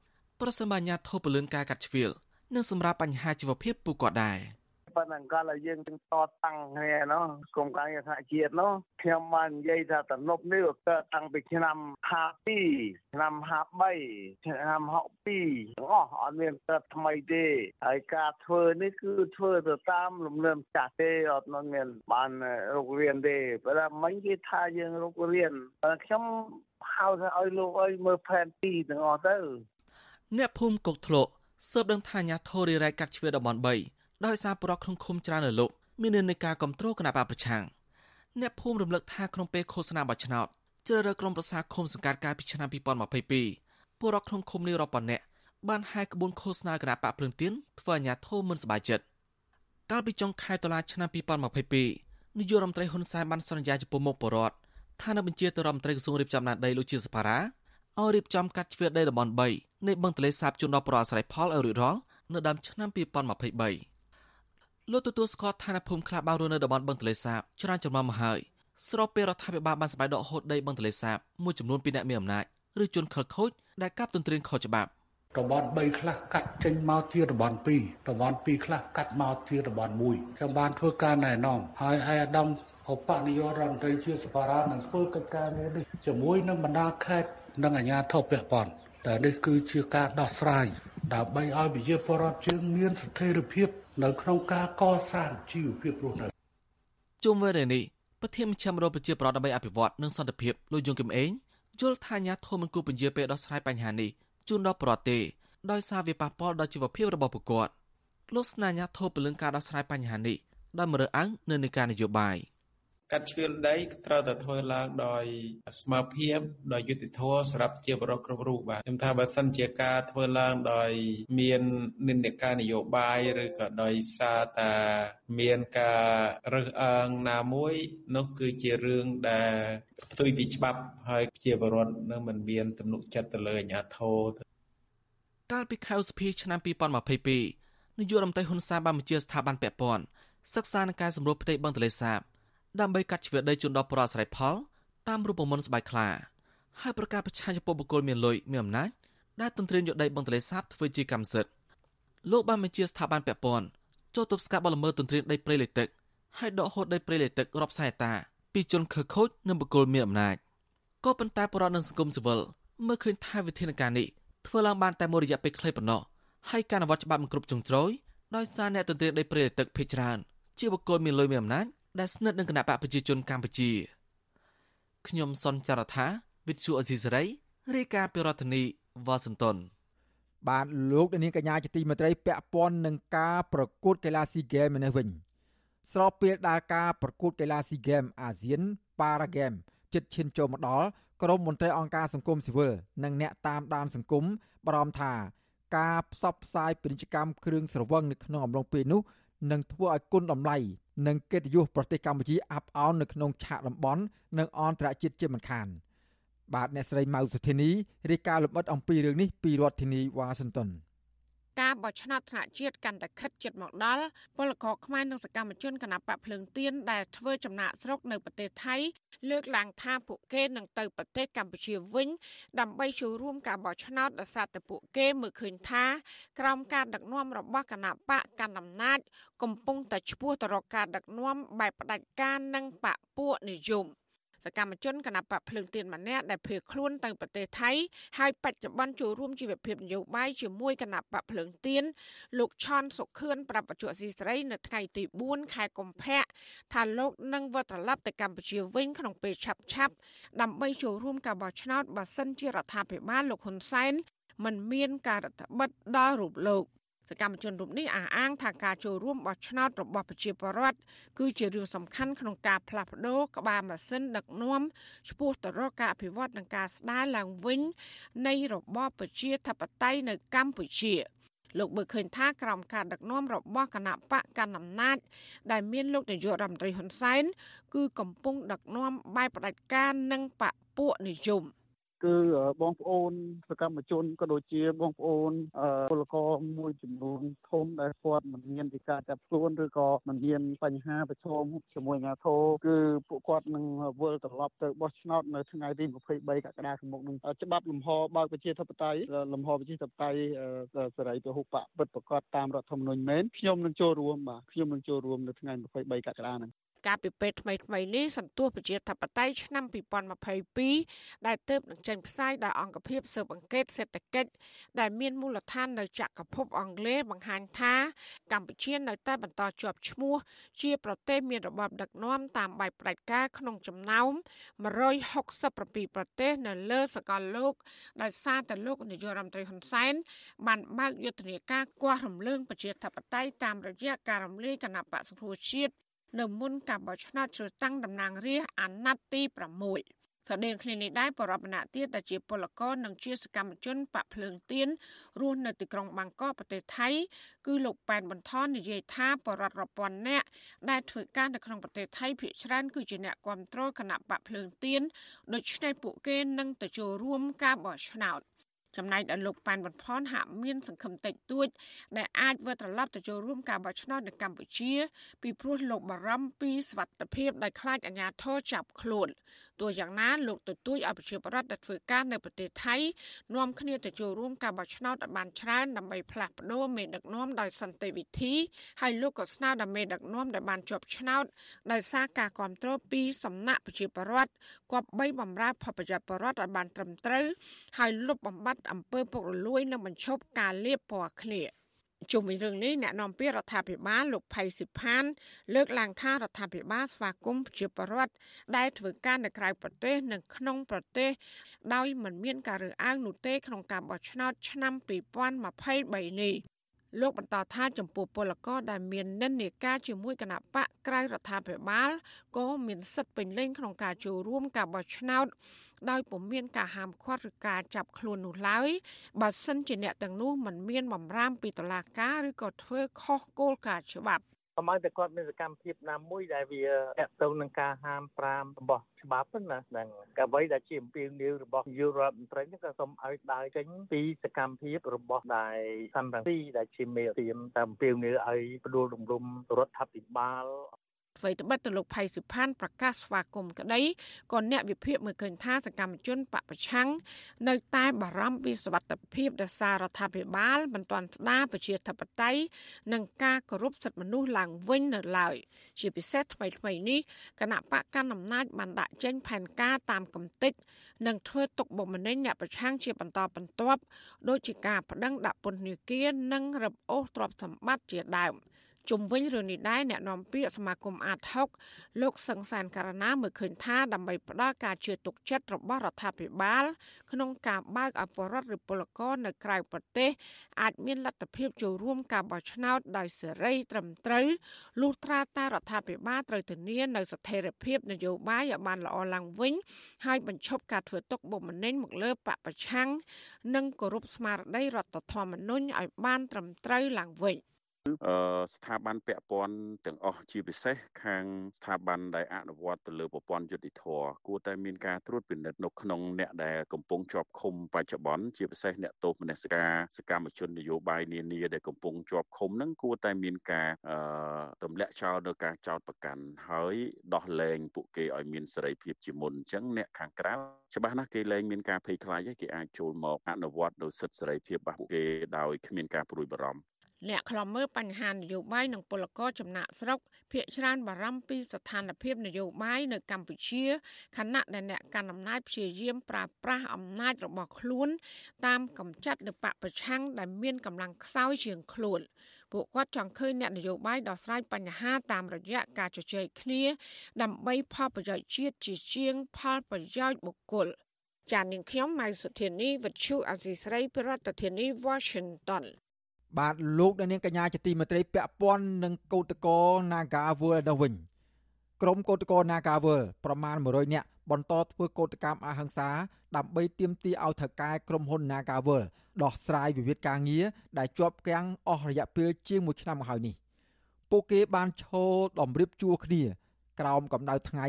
ប្រសិនបើអាជ្ញាធរពលឿនការកាត់ជ្រៀលនិងសម្រាប់បញ្ហាជីវភាពពួកគាត់ដែរ។ ប៉ុន្តែកាលយើងទាំងតតាំងគ្នាណោះក្រុមការងារថ្នាក់ជាតិណោះខ្ញុំបាននិយាយថាតំណប់នេះកើតតាំងពីឆ្នាំ52ឆ្នាំ53ឆ្នាំ62ទាំងអស់អត់មានកើតថ្មីទេហើយការធ្វើនេះគឺធ្វើទៅតាមលំនាំចាស់ទេអត់មានបានរុករៀនទេប៉ុន្តែមិញគេថាយើងរុករៀនខ្ញុំហៅថាឲ្យលោកអើយមើលផែនទីទាំងអស់ទៅអ្នកភូមិកុកធ្លកសើបដឹងថាអាញាធររីរ៉ៃកាត់ជ្រឿតំបន់3 ដោយសារប្រកក្នុងឃុំច្រើននៅលោកមាននិន្នាការគ្រប់គ្រងគណៈបកប្រឆាំងអ្នកភូមិរំលឹកថាក្នុងពេលឃោសនាបោះឆ្នោតជ្រើសរើសក្រុមប្រឹក្សាឃុំសង្កាត់កាលពីឆ្នាំ2022ពលរដ្ឋក្នុងឃុំនេះរាប់ពាន់នាក់បានហែកក្បួនឃោសនាគណៈបកភ្លើងទៀនធ្វើអាញាធមមិនសប្បាយចិត្តកាលពីចុងខែតុលាឆ្នាំ2022នាយករដ្ឋមន្ត្រីហ៊ុនសែនបានសន្យាចំពោះមុខបរដ្ឋថានឹងបញ្ជាទៅរដ្ឋមន្ត្រីក្រសួងរៀបចំដែនដីលោកជាសភារាឲ្យរៀបចំកាត់ជ្រឿដីតំបន់3នៃបឹងទន្លេសាបជូនដល់ប្រជាអាស្រ័យផលឲ្យរួចរាល់នៅដើមឆ្នាំ2023 លោកទទួលស្គាល់ឋានភូមិខ្លះបានរស់នៅតំបន់បឹងទន្លេសាបច្រើនចំនួនមកហើយស្របពេលរដ្ឋាភិបាលបានសម្ដែងដកហូតដីបឹងទន្លេសាបមួយចំនួនពីអ្នកមានអំណាចឬជនខិលខូចដែលកាប់ទន្ទ្រានខុសច្បាប់តំបន់3ខ្លះកាត់ចេញមកជាតំបន់2តំបន់2ខ្លះកាត់មកជាតំបន់1ខ្ញុំបានធ្វើការណែនាំហើយឯអាដាមឧបនាយករដ្ឋមន្ត្រីជាសភារានឹងធ្វើកិច្ចការនេះជាមួយនឹងបណ្ដាខេត្តនិងអាជ្ញាធរពាក់ព័ន្ធតែនេះគឺជាការដោះស្រាយដើម្បីឲ្យប្រជាពលរដ្ឋយើងមានស្ថិរភាព នៅក្នុងការកសាងជីវភាពរស់នៅជុំវិញនេះប្រធានមជ្ឈមណ្ឌលប្រជាប្រដ្ឋដើម្បីអភិវឌ្ឍនិងសន្តិភាពលោកយងគឹមអេងយល់ថាអាញាធមមិនគូពន្យាពេលដោះស្រាយបញ្ហានេះជូនដល់ប្រទេសទេដោយសារវាប៉ះពាល់ដល់ជីវភាពរបស់ប្រជាពលរដ្ឋលោកស្នើអាញាធមពលឹងការដោះស្រាយបញ្ហានេះដោយមរើអើងនៅនៃការនយោបាយ។ កាត់ជ្រឿនដីត្រូវតែធ្វើឡើងដោយស្មារភាពដោយយុត្តិធម៌សម្រាប់ជាបរិបទគ្រប់រូបបាទខ្ញុំថាបើសិនជាការធ្វើឡើងដោយមាននិន្នាការនយោបាយឬក៏ដោយសារតាមានការរើសអើងណាមួយនោះគឺជារឿងដែលផ្ទុយពីច្បាប់ហើយជាបរិបទនឹងមិនមានទំនុកចិត្តទៅលើអាជ្ញាធរកាលពីខែឧសភាឆ្នាំ2022នាយករដ្ឋមន្ត្រីហ៊ុនសែនបានបញ្ជាស្ថាប័នពាក់ព័ន្ធសិក្សានឹងការសម្រួលផ្ទៃបឹងទន្លេសាប ដើម្បីកាត់ជ្រឿដីជូនដល់ប្រជាស្រ័យផលតាមរូបមន្តស្បែកខ្លាហើយប្រកាសប្រឆាំងចំពោះបុគ្គលមានលុយមានអំណាចដែលទន្ទ្រានយកដីបឹងទន្លេសាបធ្វើជាកម្មសិទ្ធិលោកបានបញ្ជាស្ថាប័នពាក់ព័ន្ធចូលទប់ស្កាត់បលល្មើសទន្ទ្រានដីព្រៃលិទឹកហើយដកហូតដីព្រៃលិទឹករាប់សែតាពីជនខិលខូចនិងបុគ្គលមានអំណាចក៏ប៉ុន្តែបរិវត្តនឹងសង្គមស៊ីវិលមើលឃើញថាវិធានការនេះធ្វើឡើងបានតែមួយរយៈពេលខ្លីប៉ុណ្ណោះហើយការអនុវត្តច្បាប់មិនគ្រប់ជ្រុងជ្រោយដោយសារអ្នកទន្ទ្រានដីព្រៃលិទឹកភ័យច្រើនជាបុគ្គលមានលុយមានអំណាច ដែលស្និទ្ធនឹងគណៈបកប្រជាជនកម្ពុជាខ្ញុំសុនចរថាវិទ្យុអេស៊ីសរ៉ៃរាយការណ៍ពីរដ្ឋធានីវ៉ាស៊ីនតោនបានលោកនាងកញ្ញាជាទីមេត្រីពាក់ព័ន្ធនឹងការប្រកួតកីឡាស៊ីហ្គេមនេះវិញស្របពេលដែលការប្រកួតកីឡាស៊ីហ្គេមអាស៊ានប៉ារ៉ាហ្គេមជិតឈានចូលមកដល់ក្រមមន្ត្រីអង្គការសង្គមស៊ីវិលនិងអ្នកតាមដានសង្គមបារម្ភថាការផ្សព្វផ្សាយពាណិជ្ជកម្មគ្រឿងស្រវឹងនៅក្នុងអំឡុងពេលនោះនឹងធ្វើឲ្យគុណតម្លៃ និងកិត្តិយសប្រទេសកម្ពុជាអាប់អោននៅក្នុងឆាកតំបន់និងអន្តរជាតិជាមិនខានបាទអ្នកស្រីម៉ៅសុធានីរាយការណ៍លម្អិតអំពីរឿងនេះពីរដ្ឋធានីវ៉ាស៊ីនតោន ការបោះឆ្នោតថ្នាក់ជាតិកាន់តែខិតជិតមកដល់ពលករខ្មែរនិងសកម្មជនគណបកភ្លើងទៀនដែលធ្វើចំណាក់ស្រុកនៅប្រទេសថៃលើកឡើងថាពួកគេនឹងទៅប្រទេសកម្ពុជាវិញ ដើម្បីចូលរួមការបោះឆ្នោតដោយសារតែពួកគេមើលឃើញថាក្រោមការដឹកនាំរបស់គណបកកណ្ដាលអំណាច កំពុងតែឈ្មោះទៅរកការដឹកនាំបែបផ្ដាច់ការនិងបកពួកនិយម សកម្មជនគណបកភ្លើងទៀនម្នាក់ដែលភៀសខ្លួនទៅប្រទេសថៃហើយបច្ចុប្បន្នចូលរួមជីវភាពនយោបាយជាមួយគណបកភ្លើងទៀនលោកឆនសុខឿនប្រាប់បច្ចុប្បន្នស៊ីស្រីនៅថ្ងៃទី4ខែកុម្ភៈថាលោកនឹងវិលត្រឡប់ទៅកម្ពុជាវិញក្នុងពេលឆាប់ឆាប់ដើម្បីចូលរួមការបោះឆ្នោតបើសិនជារដ្ឋាភិបាលលោកហ៊ុនសែនមិនមានការរដ្ឋបិទដល់រូបលោក សកម្មជនរូបនេះអះអាងថាការចូលរួមបោះឆ្នោតរបស់ប្រជាពលរដ្ឋគឺជារឿងសំខាន់ក្នុងការផ្លាស់ប្ដូរក្បាលម៉ាស៊ីនដឹកនាំឆ្ពោះទៅរកការអភិវឌ្ឍនិងការស្ដារឡើងវិញនៃរបបប្រជាធិបតេយ្យនៅកម្ពុជាលោកបើឃើញថាក្រោមការដឹកនាំរបស់គណៈបកកណ្ដាលអំណាចដែលមានលោកនាយករដ្ឋមន្ត្រីហ៊ុនសែនគឺកំពុងដឹកនាំបែបផ្ដាច់ការនិងបកពួកនិយម។ គឺបងប្អូនសកម្មជនក៏ដូចជាបងប្អូនពលករមួយចំនួនធំដែលគាត់មិនមានពីការចាប់ខ្លួនឬក៏មិនមានបញ្ហាប្រឈមជាមួយអាជ្ញាធរគឺពួកគាត់នឹងវិលត្រឡប់ទៅបោះឆ្នោតនៅថ្ងៃទី23កក្កដាឆ្នាំមុខនឹងច្បាប់លំហបើកប្រជាធិបតេយ្យលំហប្រជាធិបតេយ្យសេរីពហុបកពិតប្រកបតាមរដ្ឋធម្មនុញ្ញមែនខ្ញុំនឹងចូលរួមបាទខ្ញុំនឹងចូលរួមនៅថ្ងៃ23កក្កដាហ្នឹង កាលពីពេលថ្មីថ្មីនេះសន្ទុះប្រជាធិបតេយ្យឆ្នាំ2022ដែលទើបនឹងចេញផ្សាយដោយអង្គភាពស៊ើបអង្កេតសេដ្ឋកិច្ចដែលមានមូលដ្ឋាននៅចក្រភពអង់គ្លេសបង្ហាញថាកម្ពុជានៅតែបន្តជាប់ឈ្មោះជាប្រទេសមានរបបដឹកនាំតាមបែបផ្ដាច់ការក្នុងចំណោម167ប្រទេសនៅលើសកលលោកដោយសារតែលោកនាយករដ្ឋមន្ត្រីហ៊ុនសែនបានបើកយុទ្ធនាការគាស់រំលើងប្រជាធិបតេយ្យតាមរយៈការរំលាយគណៈបក្សសង្គ្រោះជាតិ នៅមុនការបោះឆ្នោតជ្រើសតាំងតំណាងរាស្ត្រអាណត្តិទី6ស្តីងគ្នានេះដែរបរិបម្នាក់ទៀតដែលជាពលករនិងជាសកម្មជនបកភ្លើងទៀនរស់នៅទីក្រុងបាងកកប្រទេសថៃ គឺលោកប៉ែនបន្ថននិយាយថាបរិបរពាន់នាក់ដែលធ្វើការនៅក្នុងប្រទេសថៃភាគច្រើនគឺជាអ្នកគ្រប់គ្រងគណៈបកភ្លើងទៀនដូច្នេះពួកគេនឹងទៅចូលរួមការបោះឆ្នោត ចំណែកដល់លោកប៉ែនវ៉ាន់ផនហាក់មានសង្ឃឹមតិចតួច ដែលអាចវិលត្រឡប់ទៅចូលរួមការបោះឆ្នោតនៅកម្ពុជា ពីព្រោះលោកបារម្ភពីសវត្ថិភាពដែលខ្លាចអាជ្ញាធរចាប់ខ្លួន ទោះយ៉ាងណាលោកទទូចឲ្យប្រជាពលរដ្ឋដែលធ្វើការនៅប្រទេសថៃនាំគ្នាទៅចូលរួមការបោះឆ្នោតឲ្យបានច្រើនដើម្បីផ្លាស់ប្ដូរមេដឹកនាំដោយសន្តិវិធីហើយលោកក៏ស្នើដល់មេដឹកនាំដែលបានជាប់ឆ្នោតដោយសារការគ្រប់គ្រងពីសំណាក់ប្រជាពលរដ្ឋគប្បីបំរើផលប្រយោជន៍ប្រជាពលរដ្ឋឲ្យបានត្រឹមត្រូវហើយលុបបំបាត់អំពើពុករលួយនិងបញ្ឈប់ការលាបពណ៌គ្នា ជុំវិញរឿងនេះអ្នកនាំពាក្យរដ្ឋាភិបាលលោកផៃសិផាន លើកឡើងថារដ្ឋាភិបាលស្វាគមន៍ប្រជាពលរដ្ឋដែលធ្វើការនៅក្រៅប្រទេសនិងក្នុងប្រទេសដោយមិនមានការរើសអើងនោះទេក្នុងការបោះឆ្នោតឆ្នាំ2023នេះ លោកបន្តថាចំពោះពលករដែលមាននិន្នាការជាមួយគណៈបកក្រៅរដ្ឋាភិបាលក៏មានសិទ្ធិពេញលេញក្នុងការចូលរួមការបោះឆ្នោតដោយពុំមានការហាមឃាត់ឬការចាប់ខ្លួននោះឡើយបើសិនជាអ្នកទាំងនោះមិនមានបំរាមពីតុលាការឬក៏ធ្វើខុសគោលការណ៍ច្បាប់ កុំឲ្យតែគាត់មានសកម្មភាពណាមួយដែលវាតកតងនឹងការហាម5របស់ច្បាប់ណាហ្នឹងកអ្វីដែលជាអំពាវនាវរបស់យុរដ្ឋមន្ត្រីហ្នឹងក៏សូមឲ្យដើរចេញពីសកម្មភាពរបស់ដែលសំរងទីដែលជាមេរៀមតាមអំពាវនាវឲ្យផ្ដួលរំលំរដ្ឋាភិបាល អ្វីត្បិតទៅលោកផៃសិផានប្រកាសស្វាគមន៍ក្តីក៏អ្នកវិភាគមើលឃើញថាសកម្មជនបពប្រឆាំងនៅតែបារម្ភពីសវត្ថិភាពដែលសាររដ្ឋាភិបាលមិនទាន់ស្ដារប្រជាធិបតេយ្យនិងការគោរពសិទ្ធិមនុស្សឡើងវិញនៅឡើយជាពិសេសថ្មីថ្មីនេះគណៈបកកណ្ដាលអំណាចបានដាក់ចេញផែនការតាមកំតិចនិងធ្វើទុកបុកម្នេញអ្នកប្រឆាំងជាបន្តបន្ទាប់ដោយជាការប្តឹងដាក់ពន្ធនាគារនិងរឹបអូសទ្រព្យសម្បត្តិជាដើម។ ជុំវិញរឿងនេះដែរអ្នកនាំពាក្យសមាគមអាត6លោកសង្សានករណាមើលឃើញថាដើម្បីផ្ដល់ការជឿទុកចិត្តរបស់រដ្ឋាភិបាល ក្នុងការបើកឲ្យបរដ្ឋឬពលករនៅក្រៅប្រទេសអាចមានលទ្ធភាពចូលរួមការបោះឆ្នោតដោយសេរីត្រឹមត្រូវលុះត្រាតែរដ្ឋាភិបាលត្រូវធានានៅស្ថិរភាពនយោបាយឲ្យបានល្អឡើងវិញហើយបញ្ឈប់ការធ្វើទុកបុកម្នេញមកលើបពប្រឆាំងនិងគោរពស្មារតីរដ្ឋធម្មនុញ្ញឲ្យបានត្រឹមត្រូវឡើងវិញ។ ស្ថាប័នពាក់ព័ន្ធទាំងអស់ជាពិសេសខាងស្ថាប័នដែលអនុវត្តទៅលើប្រព័ន្ធយុតិធធគួរតែមានការត្រួតពិនិត្យនៅក្នុងអ្នកដែលកំពុងជាប់ឃុំបច្ចុប្បន្នជាពិសេសអ្នកទោសមនសិការសកម្មជននយោបាយនានាដែលកំពុងជាប់ឃុំហ្នឹងគួរតែមានការទម្លាក់ចោលនៅការចោតប្រកាន់ហើយដោះលែងពួកគេឲ្យមានសេរីភាពជាមុនអញ្ចឹងអ្នកខាងក្រៅច្បាស់ណាស់គេលែងមានការភ័យខ្លាចទេគេអាចចូលមកអនុវត្តនៅសិទ្ធិសេរីភាពរបស់ពួកគេដោយគ្មានការព្រួយបារម្ភ អ្នកខ្លំមើលបញ្ហានយោបាយនិងពលករចំណាក់ស្រុកភាកច្រើនបារម្ភពីស្ថានភាពនយោបាយនៅកម្ពុជាខណៈដែលអ្នកកាន់អំណាចព្យាយាមប្រើប្រាស់អំណាចរបស់ខ្លួន តាមកម្ចាត់នៅបពប្រឆាំងដែលមានកម្លាំងខ្សោយជាងខ្លួនពួកគាត់ចង់ឃើញអ្នកនយោបាយដោះស្រាយបញ្ហាតាមរយៈការជជែកគ្នា ដើម្បីផលប្រយោជន៍ជាតិជាជាងផលប្រយោជន៍បុគ្គលចាននាងខ្ញុំម៉ៅសុធានីវិទ្យុអសីស្រីប្រធានាធិបតី Washington បាទលោកអ្នកនាងកញ្ញាជាទីមេត្រីពាក់ព័ន្ធនឹងកោតកោ Nagawal នោះវិញក្រុមកោតកោ Nagawal ប្រមាណ100នាក់បន្តធ្វើកោតកម្មអហិង្សាដើម្បីទាមទារឲ្យថៅកែក្រុមហ៊ុន Nagawal ដោះស្រាយវិវាទការងារដែលជាប់គាំងអស់រយៈពេលជាង1ឆ្នាំមកហើយនេះពួកគេបានឈរតម្រៀបជួរគ្នា ក្រោមកម្ដៅថ្ងៃ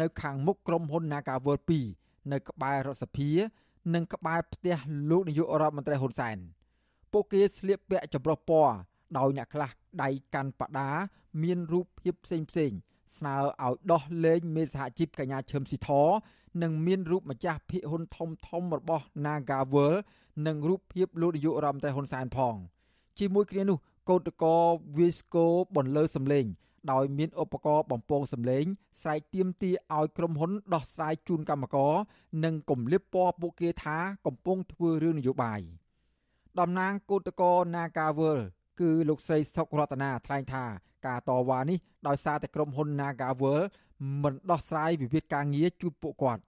នៅខាងមុខក្រុមហ៊ុន Nagawal 2នៅក្បែររដ្ឋសភា និងក្បែរផ្ទះលោកនាយករដ្ឋមន្ត្រីហ៊ុនសែន។ ពួកគេស្លៀកពាក់ចម្រុះពណ៌ដោយអ្នកខ្លះដៃកាន់បដាមានរូបភាពផ្សេងផ្សេងស្នើឲ្យដោះលែងមេសហជីពកញ្ញាឈឹមស៊ីធនិងមានរូបម្ចាស់ភាគហ៊ុនធំធំរបស់ Nagawal និងរូបភាពលោកនាយករដ្ឋមន្ត្រីហ៊ុនសែនផង ជាមួយគ្នានោះកោតកោ Visco បន្លឺសម្លេង ដោយមានឧបករណ៍បំពងសម្លេងស្រែកទៀមទាឲ្យក្រុមហ៊ុនដោះស្រាយជូនកម្មករនិងគម្លាបពណ៌ពួកគេថាកំពុងធ្វើរឿងនយោបាយ។ តំណាងគឧតកោ Nagawal គឺលោកស្រីសុករតនាថ្លែងថាការតវ៉ានេះដោយសារតែក្រុមហ៊ុន Nagawal មិនដោះស្រាយវិវាទការងារជូនពួកគាត់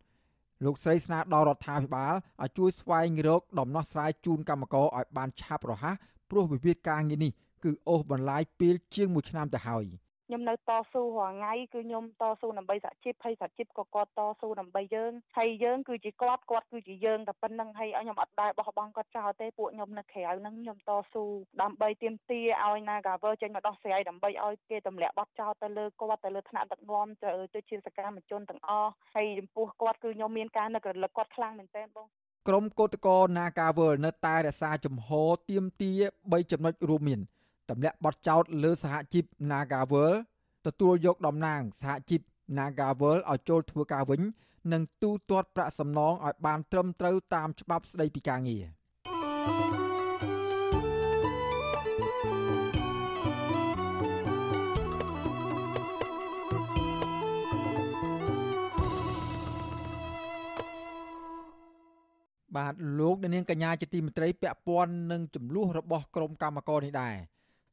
លោកស្រីស្នើដល់រដ្ឋាភិបាលឲ្យជួយស្វែងរកដំណោះស្រាយជូនកម្មករឲ្យបានឆាប់រហ័សព្រោះវិវាទការងារនេះគឺអូសបន្លាយពេលជាង1ឆ្នាំទៅហើយ។ ខ្ញុំនៅតស៊ូរាល់ថ្ងៃគឺខ្ញុំតស៊ូដើម្បីសហជីពហើយសហជីពក៏គាត់តស៊ូដើម្បីយើងហើយយើងគឺជាគាត់គាត់គឺជាយើងតែប៉ុណ្្នឹងហើយខ្ញុំអត់ដែរបោះបង់គាត់ចោលទេពួកខ្ញុំនៅក្រៅហ្នឹងខ្ញុំតស៊ូដើម្បីទាមទារឲ្យ Nagaver ចេញមកដោះស្រាយដើម្បីឲ្យគេទម្លាក់ប័ណ្ណចោលទៅលើគាត់ទៅលើថ្នាក់ដឹកនាំទៅទៅជាសកម្មជនទាំងអស់ហើយចំពោះគាត់គឺខ្ញុំមានការនឹករលឹកគាត់ខ្លាំងមែនទែនបងក្រុមកោតក្រ Nagawal នៅតែរក្សាជំហរទៀមទា3ចំណុចរួមមាន ទម្លាក់បទចោទលើសហជីព Nagawal ទទួលយកតំណាងសហជីព Nagawal ឲ្យចូលធ្វើការវិញ និងទូទាត់ប្រាក់សំណងឲ្យបានត្រឹមត្រូវតាមច្បាប់ស្តីពីការងារបាទលោកនាងកញ្ញាជាទីមេត្រីពាក់ព័ន្ធនឹងចំនួនរបស់ក្រមកម្មករនេះដែរ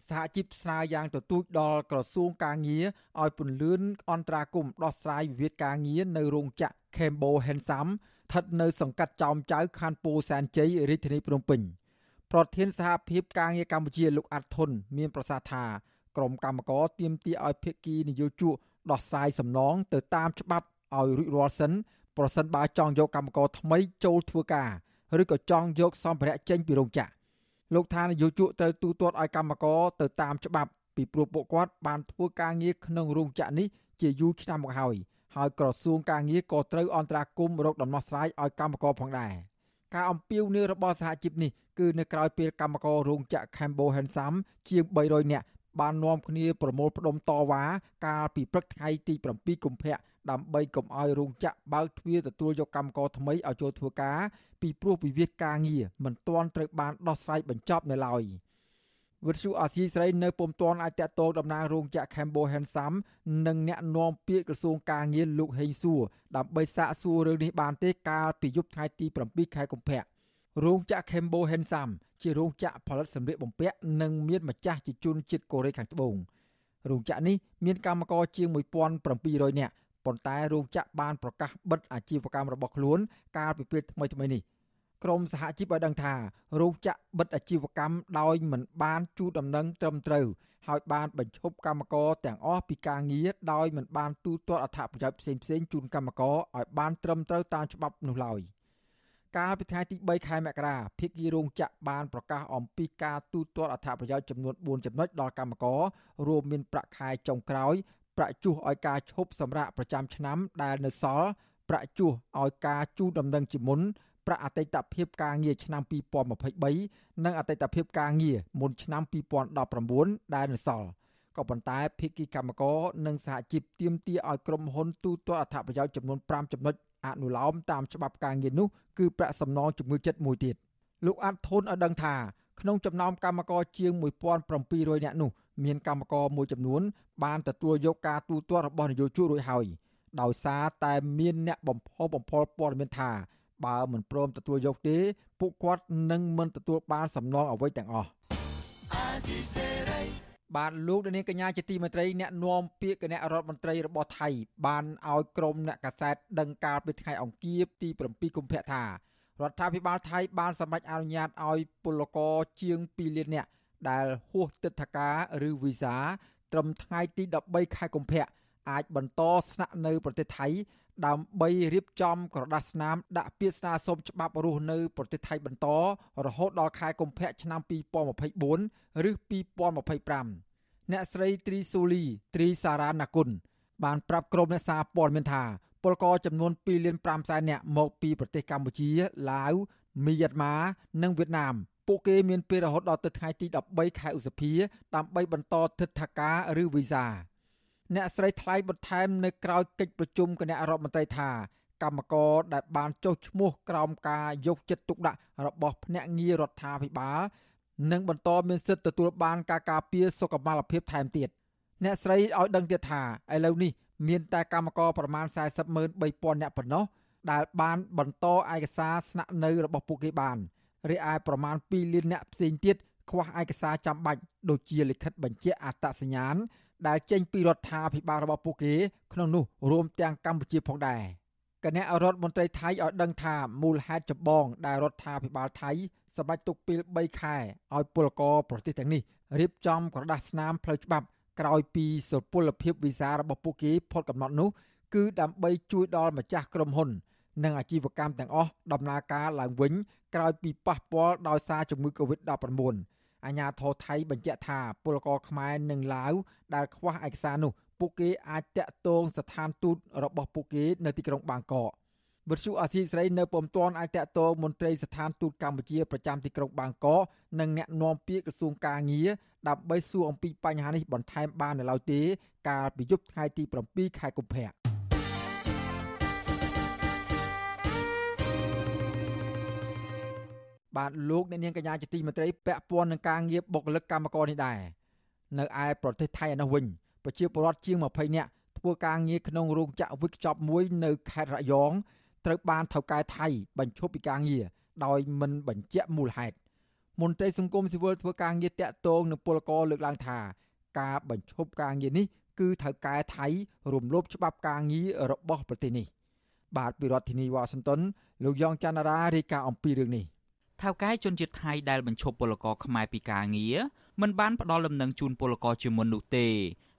សហជីពស្នើយ៉ាងទទូចដល់ក្រសួងការងារឲ្យពន្លឿនអន្តរាគមដោះស្រាយវិវាទការងារនៅរោងចក្រ Kembo Hensam ស្ថិតនៅសង្កាត់ចោមចៅខណ្ឌពោធិ៍សែនជ័យរាជធានីភ្នំពេញប្រធានសហភាពការងារកម្ពុជាលោកអាត់ធុនមានប្រសាសន៍ថាក្រមកម្មករទាមទារឲ្យភាគីនយោជកដោះស្រាយសំណងទៅតាមច្បាប់ឲ្យរួចរាល់សិនប្រសិនបើចង់យកកម្មករថ្មីចូលធ្វើការឬក៏ចង់យកសម្ភារៈចេញពីរោងចក្រ លោកថានយោជកត្រូវទូទាត់ឲ្យកម្មករទៅតាមច្បាប់ពីព្រោះពួកគាត់បានធ្វើការងារក្នុងរោងចក្រនេះជាយូរឆ្នាំមកហើយហើយក្រសួងការងារក៏ត្រូវអន្តរាគមន៍រកដំណោះស្រាយឲ្យកម្មករផងដែរការអំពាវនាវរបស់សហជីពនេះគឺនៅក្រៅពេលកម្មកររោងចក្រ Cambo Hensam ជាង300នាក់បាននាំគ្នាប្រមូលផ្ដុំតវ៉ាកាលពីព្រឹកថ្ងៃទី7កុម្ភៈ ដើម្បីកុំឲ្យរោងចក្របើកទ្វារទទួលយកកម្មករថ្មីឲ្យចូលធ្វើការពីព្រោះវិវាទការងារមិនទាន់ត្រូវបានដោះស្រាយបញ្ចប់នៅឡើយវិទ្យុអាស៊ីស្រីនៅពុំទាន់អាចតតងតំណាងរោងចក្រ Cambo Hensam និងអ្នកនាំពាក្យក្រសួងការងារលោកហេងសួរដើម្បីសាកសួររឿងនេះបានទេកាលពីយប់ថ្ងៃទី7ខែកុម្ភៈរោងចក្រ Cambo Hensam ជារោងចក្រផលិតសម្លៀកបំពាក់និងមានម្ចាស់ជាជនជាតិកូរ៉េខាងត្បូងរោងចក្រនេះមានកម្មករជាង1700នាក់ ប៉ុន្តែរោងចក្របានប្រកាសបិទអាជីវកម្មរបស់ខ្លួនកាលពីពេលថ្មីៗនេះក្រមសហជីពបានដឹងថារោងចក្របិទអាជីវកម្មដោយមិនបានជូនដំណឹងត្រឹមត្រូវហើយបានបញ្ឈប់កម្មករទាំងអស់ពីការងារដោយមិនបានទូទាត់អត្ថប្រយោជន៍ផ្សេងៗជូនកម្មករឲ្យបានត្រឹមត្រូវតាមច្បាប់នោះឡើយកាលពីថ្ងៃទី3ខែមករាភាគីរោងចក្របានប្រកាសអំពីការទូទាត់អត្ថប្រយោជន៍ចំនួន4ចំណុចដល់កម្មកររួមមានប្រាក់ខែចុងក្រោយ ប្រាក់ជួសឲ្យការឈប់សម្រាកប្រចាំឆ្នាំដែលនៅសល់ប្រាក់ជួសឲ្យការជូនដំណឹងជាមុនប្រាក់អតីតភាពការងារឆ្នាំ2023និងអតីតភាពការងារមុនឆ្នាំ2019ដែលនៅសល់ក៏ប៉ុន្តែភាគីកម្មករនិងសហជីពទាមទារឲ្យក្រុមហ៊ុនទូទាត់អត្ថប្រយោជន៍ចំនួន5ចំណុចអនុលោមតាមច្បាប់ការងារនោះគឺប្រាក់សំណងជំងឺចិត្តមួយទៀតលោកអាត់ធុនឲ្យដឹងថាក្នុងចំណោមកម្មករជាង1700នាក់នោះ មានកម្មករមួយចំនួន បានទទួលយកការទូទាត់របស់នយោជករួចហើយដោយសារតែមានអ្នកបំផុសបំផុលព័ត៌មានថាបើមិនព្រមទទួលយកទេពួកគាត់នឹងមិនទទួលបានសំណងអ្វីទាំងអស់បានលោកនាងកញ្ញាជាទីមេត្រីអ្នកនាំពាក្យគណៈរដ្ឋមន្ត្រីរបស់ថៃ បានឲ្យក្រុមអ្នកកាសែតដឹងកាលពីថ្ងៃអង្គារទី7កុម្ភៈថារដ្ឋាភិបាលថៃបានសម្រេចអនុញ្ញាតឲ្យពលករជាង2លាននាក់ ដែលហួសទិដ្ឋាការឬវីសាត្រឹមថ្ងៃទី13ខែកុម្ភៈអាចបន្តស្នាក់នៅប្រទេសថៃ ដើម្បីរៀបចំក្រដាសស្នាមដាក់ពាក្យស្នើសុំច្បាប់រស់នៅប្រទេសថៃបន្ត រហូតដល់ខែកុម្ភៈឆ្នាំ2024ឬ2025អ្នកស្រីត្រីស៊ូលីត្រីសារ៉ាណាគុណបានប្រាប់ក្រុមអ្នកសារព័ត៌មានថាពលករចំនួន2លាន5សែននាក់មកពីប្រទេសកម្ពុជាឡាវមីយ៉ាន់ម៉ានិងវៀតណាម ពួកគេមានពេលរហូតដល់ទៅថ្ងៃទី13ខែឧសភាដើម្បីបន្តទិដ្ឋាការឬវីសាអ្នកស្រីថ្លែងបន្ថែមនៅក្រៅកិច្ចប្រជុំគណៈរដ្ឋមន្ត្រីថាកម្មករដែលបានចុះឈ្មោះក្រោមការយកចិត្តទុកដាក់របស់ភ្នាក់ងាររដ្ឋាភិបាលនឹងបន្តមានសិទ្ធិទទួលបានការការពារសុខុមាលភាពថែមទៀតអ្នកស្រីឲ្យដឹងទៀតថាឥឡូវនេះមានតែកម្មករប្រមាណ403,000នាក់ប៉ុណ្ណោះដែលបានបន្តឯកសារស្នាក់នៅរបស់ពួកគេបាន រីឯប្រមាណ2លាននាក់ផ្សេងទៀតខ្វះឯកសារចាំបាច់ដូចជាលិខិតបញ្ជាក់អត្តសញ្ញាណដែលចេញពីរដ្ឋាភិបាលរបស់ពួកគេក្នុងនោះរួមទាំងកម្ពុជាផងដែរគណៈរដ្ឋមន្ត្រីថៃឲ្យដឹងថាមូលហេតុចម្បងដែលរដ្ឋាភិបាលថៃសម្រេចទុកពេល3ខែឲ្យពលករប្រទេសទាំងនេះរៀបចំក្រដាសស្នាមផ្លូវច្បាប់ក្រោយពីសុពលភាពវីសារបស់ពួកគេផុតកំណត់នោះគឺដើម្បីជួយដល់ម្ចាស់ក្រុមហ៊ុន និងអាជីវកម្មទាំងអស់ដំណើរការឡើងវិញក្រោយពីប៉ះពាល់ដោយសារជំងឺ Covid-19 អាញាធរថៃបញ្ជាក់ថាពលករខ្មែរនិងឡាវដែលខ្វះឯកសារនោះពួកគេអាចតាក់ទងស្ថានទូតរបស់ពួកគេនៅទីក្រុងបាងកកវិទ្យុអាស៊ីសេរីនៅពុំទាន់អាចតតងមន្ត្រីស្ថានទូតកម្ពុជាប្រចាំទីក្រុងបាងកកនិងអ្នកនាំពាក្យក្រសួងកាងារដើម្បីសួរអំពីបញ្ហានេះបន្ថែមបាននៅឡើយទេ កាលពីយប់ថ្ងៃទី7ខែកុម្ភៈ បាទលោកអ្នកនាងកញ្ញាជាទីមេត្រីពាក់ព័ន្ធនឹងការងារបុគ្គលិកកម្មករនេះដែរនៅឯប្រទេសថៃឯនោះវិញប្រជាពលរដ្ឋជាង20នាក់ធ្វើការងារក្នុងរោងចក្រវិកខ្ចប់មួយនៅខេត្តរយងត្រូវបានថៅកែថៃបញ្ឈប់ពីការងារដោយមិនបញ្ជាក់មូលហេតុមន្ត្រីសង្គមស៊ីវិលធ្វើការងារតាក់ទងនឹងពលករលើកឡើងថា ការបញ្ឈប់ការងារនេះគឺថៅកែថៃរំលោភច្បាប់ការងាររបស់ប្រទេសនេះ បាទពីរដ្ឋធានីវ៉ាស៊ីនតោនលោកយ៉ងច័ន្ទរារាយការណ៍អំពីរឿងនេះ ថៅកែជនជាតិថៃដែលបញ្ឈប់ពលករខ្មែរពីការងារមិនបានផ្ដល់លំនឹងជូនពលករជាមុននោះទេ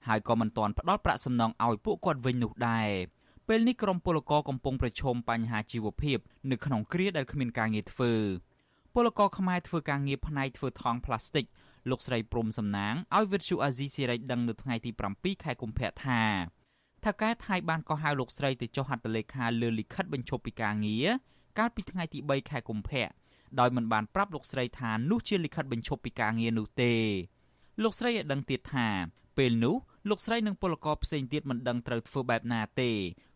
ហើយក៏មិនទាន់ផ្ដល់ប្រាក់សំណងឲ្យពួកគាត់វិញនោះដែរពេលនេះក្រុមពលករកំពុងប្រឈមបញ្ហាជីវភាពនៅក្នុងគ្រាដែលគ្មានការងារធ្វើពលករខ្មែរធ្វើការងារផ្នែកធ្វើថង់ផ្លាស្ទិកលោកស្រីព្រំសំណាងឲ្យវិទ្យុអាស៊ីសេរីដឹងនៅថ្ងៃទី7ខែកុម្ភៈថាថាការថៃបានកោះហៅលោកស្រីទៅចុះហត្ថលេខាលើលិខិតបញ្ឈប់ពីការងារកាលពីថ្ងៃទី3ខែកុម្ភៈ ដោយមិនបានប្រាប់លោកស្រីថានោះជាលិខិតបញ្ឈប់ពីការងារនោះទេលោកស្រីឲ្យដឹងទៀតថាពេលនោះលោកស្រីនិងពលករផ្សេងទៀតមិនដឹងត្រូវធ្វើបែបណាទេ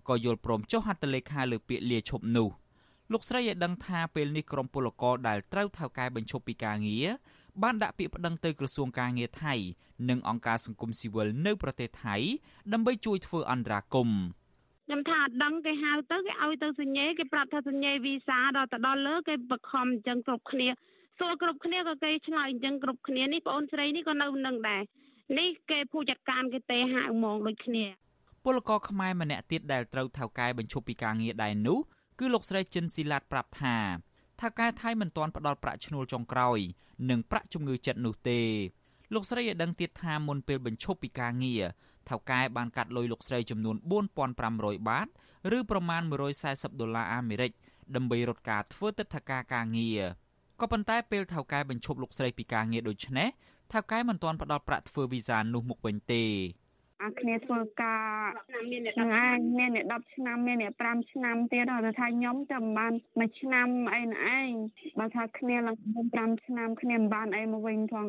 ក៏យល់ព្រមចុះហត្ថលេខាលើពាក្យលាឈប់នោះលោកស្រីឲ្យដឹងថាពេលនេះក្រុមពលករដែលត្រូវថៅកែបញ្ឈប់ពីការងារបានដាក់ពាក្យប្តឹងទៅក្រសួងការងារថៃ និងអង្គការសង្គមស៊ីវិលនៅប្រទេសថៃដើម្បីជួយធ្វើអន្តរាគមន៍ ខ្ញុំថាអត់ដឹងគេហៅទៅគេឲ្យទៅសញ្ញេគេប្រាប់ថាសញ្ញេវីសាដល់ទៅដល់លើគេបខំអញ្ចឹងគ្រប់គ្នាសួរគ្រប់គ្នាក៏គេឆ្លើយអញ្ចឹងគ្រប់គ្នានេះបងអូនស្រីនេះក៏នៅនឹងដែរនេះគេผู้ចាត់ការគេទេហៅហ្មងដូចគ្នាពលករខ្មែរម្នាក់ទៀតដែលត្រូវថៅកែបញ្ឈប់ពីការងារដែរនោះគឺលោកស្រីចិនស៊ីឡាតប្រាប់ថាថៅកែថៃមិនទាន់ផ្ដល់ប្រាក់ឈ្នួលចុងក្រោយ និងប្រាក់ជំងឺចិត្តនោះទេលោកស្រីឲ្យដឹងទៀតថាមុនពេលបញ្ឈប់ពីការងារ ថៅកែបានកាត់លុយលោកស្រីចំនួន4500បាតឬប្រមាណ140ដុល្លារអាមេរិកដើម្បីរត់ការធ្វើទឹកធការការងារក៏ប៉ុន្តែពេលថៅកែបញ្ឈប់លោកស្រីពីការងារដូចនេះថៅកែមិនទាន់ផ្ដល់ប្រាក់ធ្វើវីសានោះមកវិញទេអាគ្នាធ្វើការមានអ្នកឯងមានអ្នក10ឆ្នាំមានអ្នក5ឆ្នាំទៀតដល់ថាខ្ញុំតែមិនបានមួយឆ្នាំអីណឯងបើថាគ្នាឡើង5ឆ្នាំគ្នាមិនបានអីមកវិញផង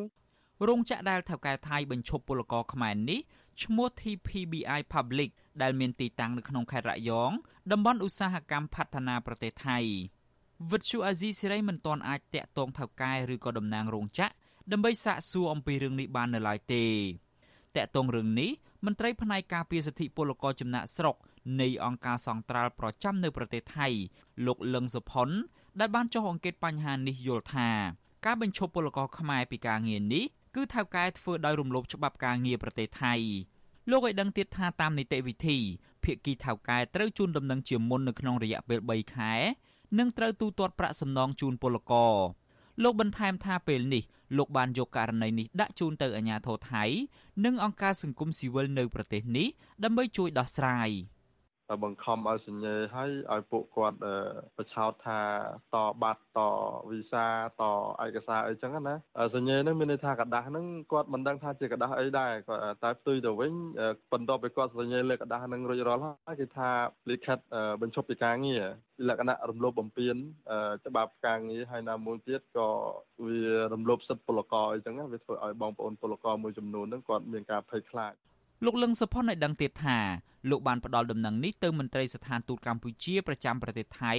រោងចក្រដែលថៅកែថៃបញ្ឈប់ពលករខ្មែរនេះ ឈ្មោះ TPBI Public ដែលមានទីតាំងនៅក្នុងខេត្តរយងតំបន់ឧស្សាហកម្មផฒនាប្រទេសថៃវិទ្យុអាស៊ីសេរីមិនទាន់អាចតាក់ទងថៅកែឬក៏តំណាងរោងចក្រដើម្បីសាកសួរអំពីរឿងនេះបាននៅឡើយទេតាក់ទងរឿងនេះមន្ត្រីផ្នែកការពារសិទ្ធិពលករចំណាក់ស្រុកនៃអង្គការសង្ត្រាល់ប្រចាំនៅប្រទេសថៃលោកលឹងសុផុនដែលបានចុះអង្កេតបញ្ហានេះយល់ថាការបញ្ឈប់ពលករខ្មែរពីការងារនេះ គឺថៅកែធ្វើដោយរំលោភច្បាប់ការងារប្រទេសថៃលោកឲ្យដឹងទៀតថាតាមនីតិវិធីភាគីថៅកែត្រូវជូនដំណឹងជាមុននៅក្នុងរយៈពេល3ខែនិងត្រូវទូទាត់ប្រាក់សំណងជូនពលករលោកបន្ថែមថាពេលនេះលោកបានយកករណីនេះដាក់ជូនទៅអាជ្ញាធរថៃ និងអង្គការសង្គមស៊ីវិលនៅប្រទេសនេះដើម្បីជួយដោះស្រាយ។ បង្ខំឲ្យសញ្ញេឲ្យឲ្យពួកគាត់ប្រឆោតថាតបាត់តវីសាតឯកសារអីចឹងណាសញ្ញេហ្នឹងមានន័យថាกระดาษហ្នឹងគាត់មិនដឹងថាជាกระดาษអីដែរគាត់តែផ្ទុយទៅវិញបន្ទាប់ពីគាត់សញ្ញេលើกระดาษហ្នឹងរួចរាល់ហើយគេថាលិខិតបញ្ឈប់ពីការងារលក្ខណៈរំលោភបំពានច្បាប់ការងារហើយណាមួយទៀតក៏វារំលោភសិទ្ធិពលករអីចឹងវាធ្វើឲ្យបងប្អូនពលករមួយចំនួនហ្នឹងគាត់មានការភ័យខ្លាច លោកលឹងសុផុនឲ្យដឹងទៀតថាលោកបានផ្ដល់ដំណឹងនេះទៅមន្ត្រីស្ថានទូតកម្ពុជាប្រចាំប្រទេសថៃ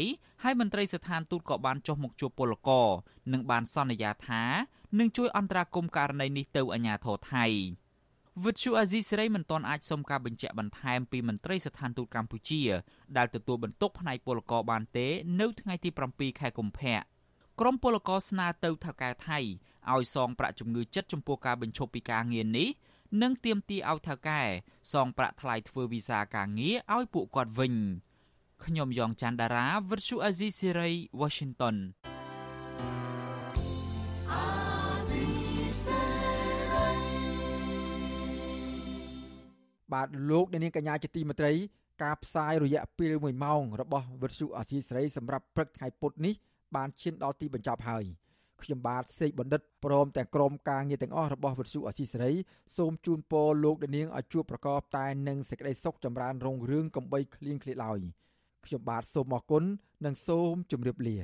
ហើយមន្ត្រីស្ថានទូតក៏បានចុះមកជួបពលករនិងបានសន្យាថានឹងជួយអន្តរាគមន៍ករណីនេះទៅអាជ្ញាធរថៃវិទ្យុអាស៊ីសេរីមិនទាន់អាចសុំការបញ្ជាក់បន្ថែមពីមន្ត្រីស្ថានទូតកម្ពុជាដែលទទួលបន្ទុកផ្នែកពលករបានទេ នៅថ្ងៃទី7ខែកុម្ភៈក្រមពលករស្នើទៅថៅកែថៃឲ្យសងប្រាក់ជំងឺចិត្តចំពោះការបញ្ឈប់ពីការងារនេះ និងទាមទារឲ្យថៅកែសងប្រាក់ថ្លៃធ្វើវីសាការងារឲ្យពួកគាត់វិញខ្ញុំយ៉ងច័ន្ទដារាវិទ្យុអាស៊ីសេរី Washington បាទលោកអ្នកនាងកញ្ញាជាទីមេត្រី ការផ្សាយរយៈពេល1ម៉ោងរបស់វិទ្យុអាស៊ីសេរីសម្រាប់ព្រឹកថ្ងៃពុធនេះបានឈានដល់ទីបញ្ចប់ហើយ ខ្ញុំបាទសេកបណ្ឌិតព្រមទាំងក្រុមការងារទាំងអស់របស់វិទ្យុអសីសេរីសូមជូនពរលោកនាងឲ្យជួបប្រកបតែនឹងសេចក្តីសុខចម្រើនរុងរឿងកំបីគ្លៀងគ្លាឡើយខ្ញុំបាទសូមអរគុណនិងសូមជម្រាបលា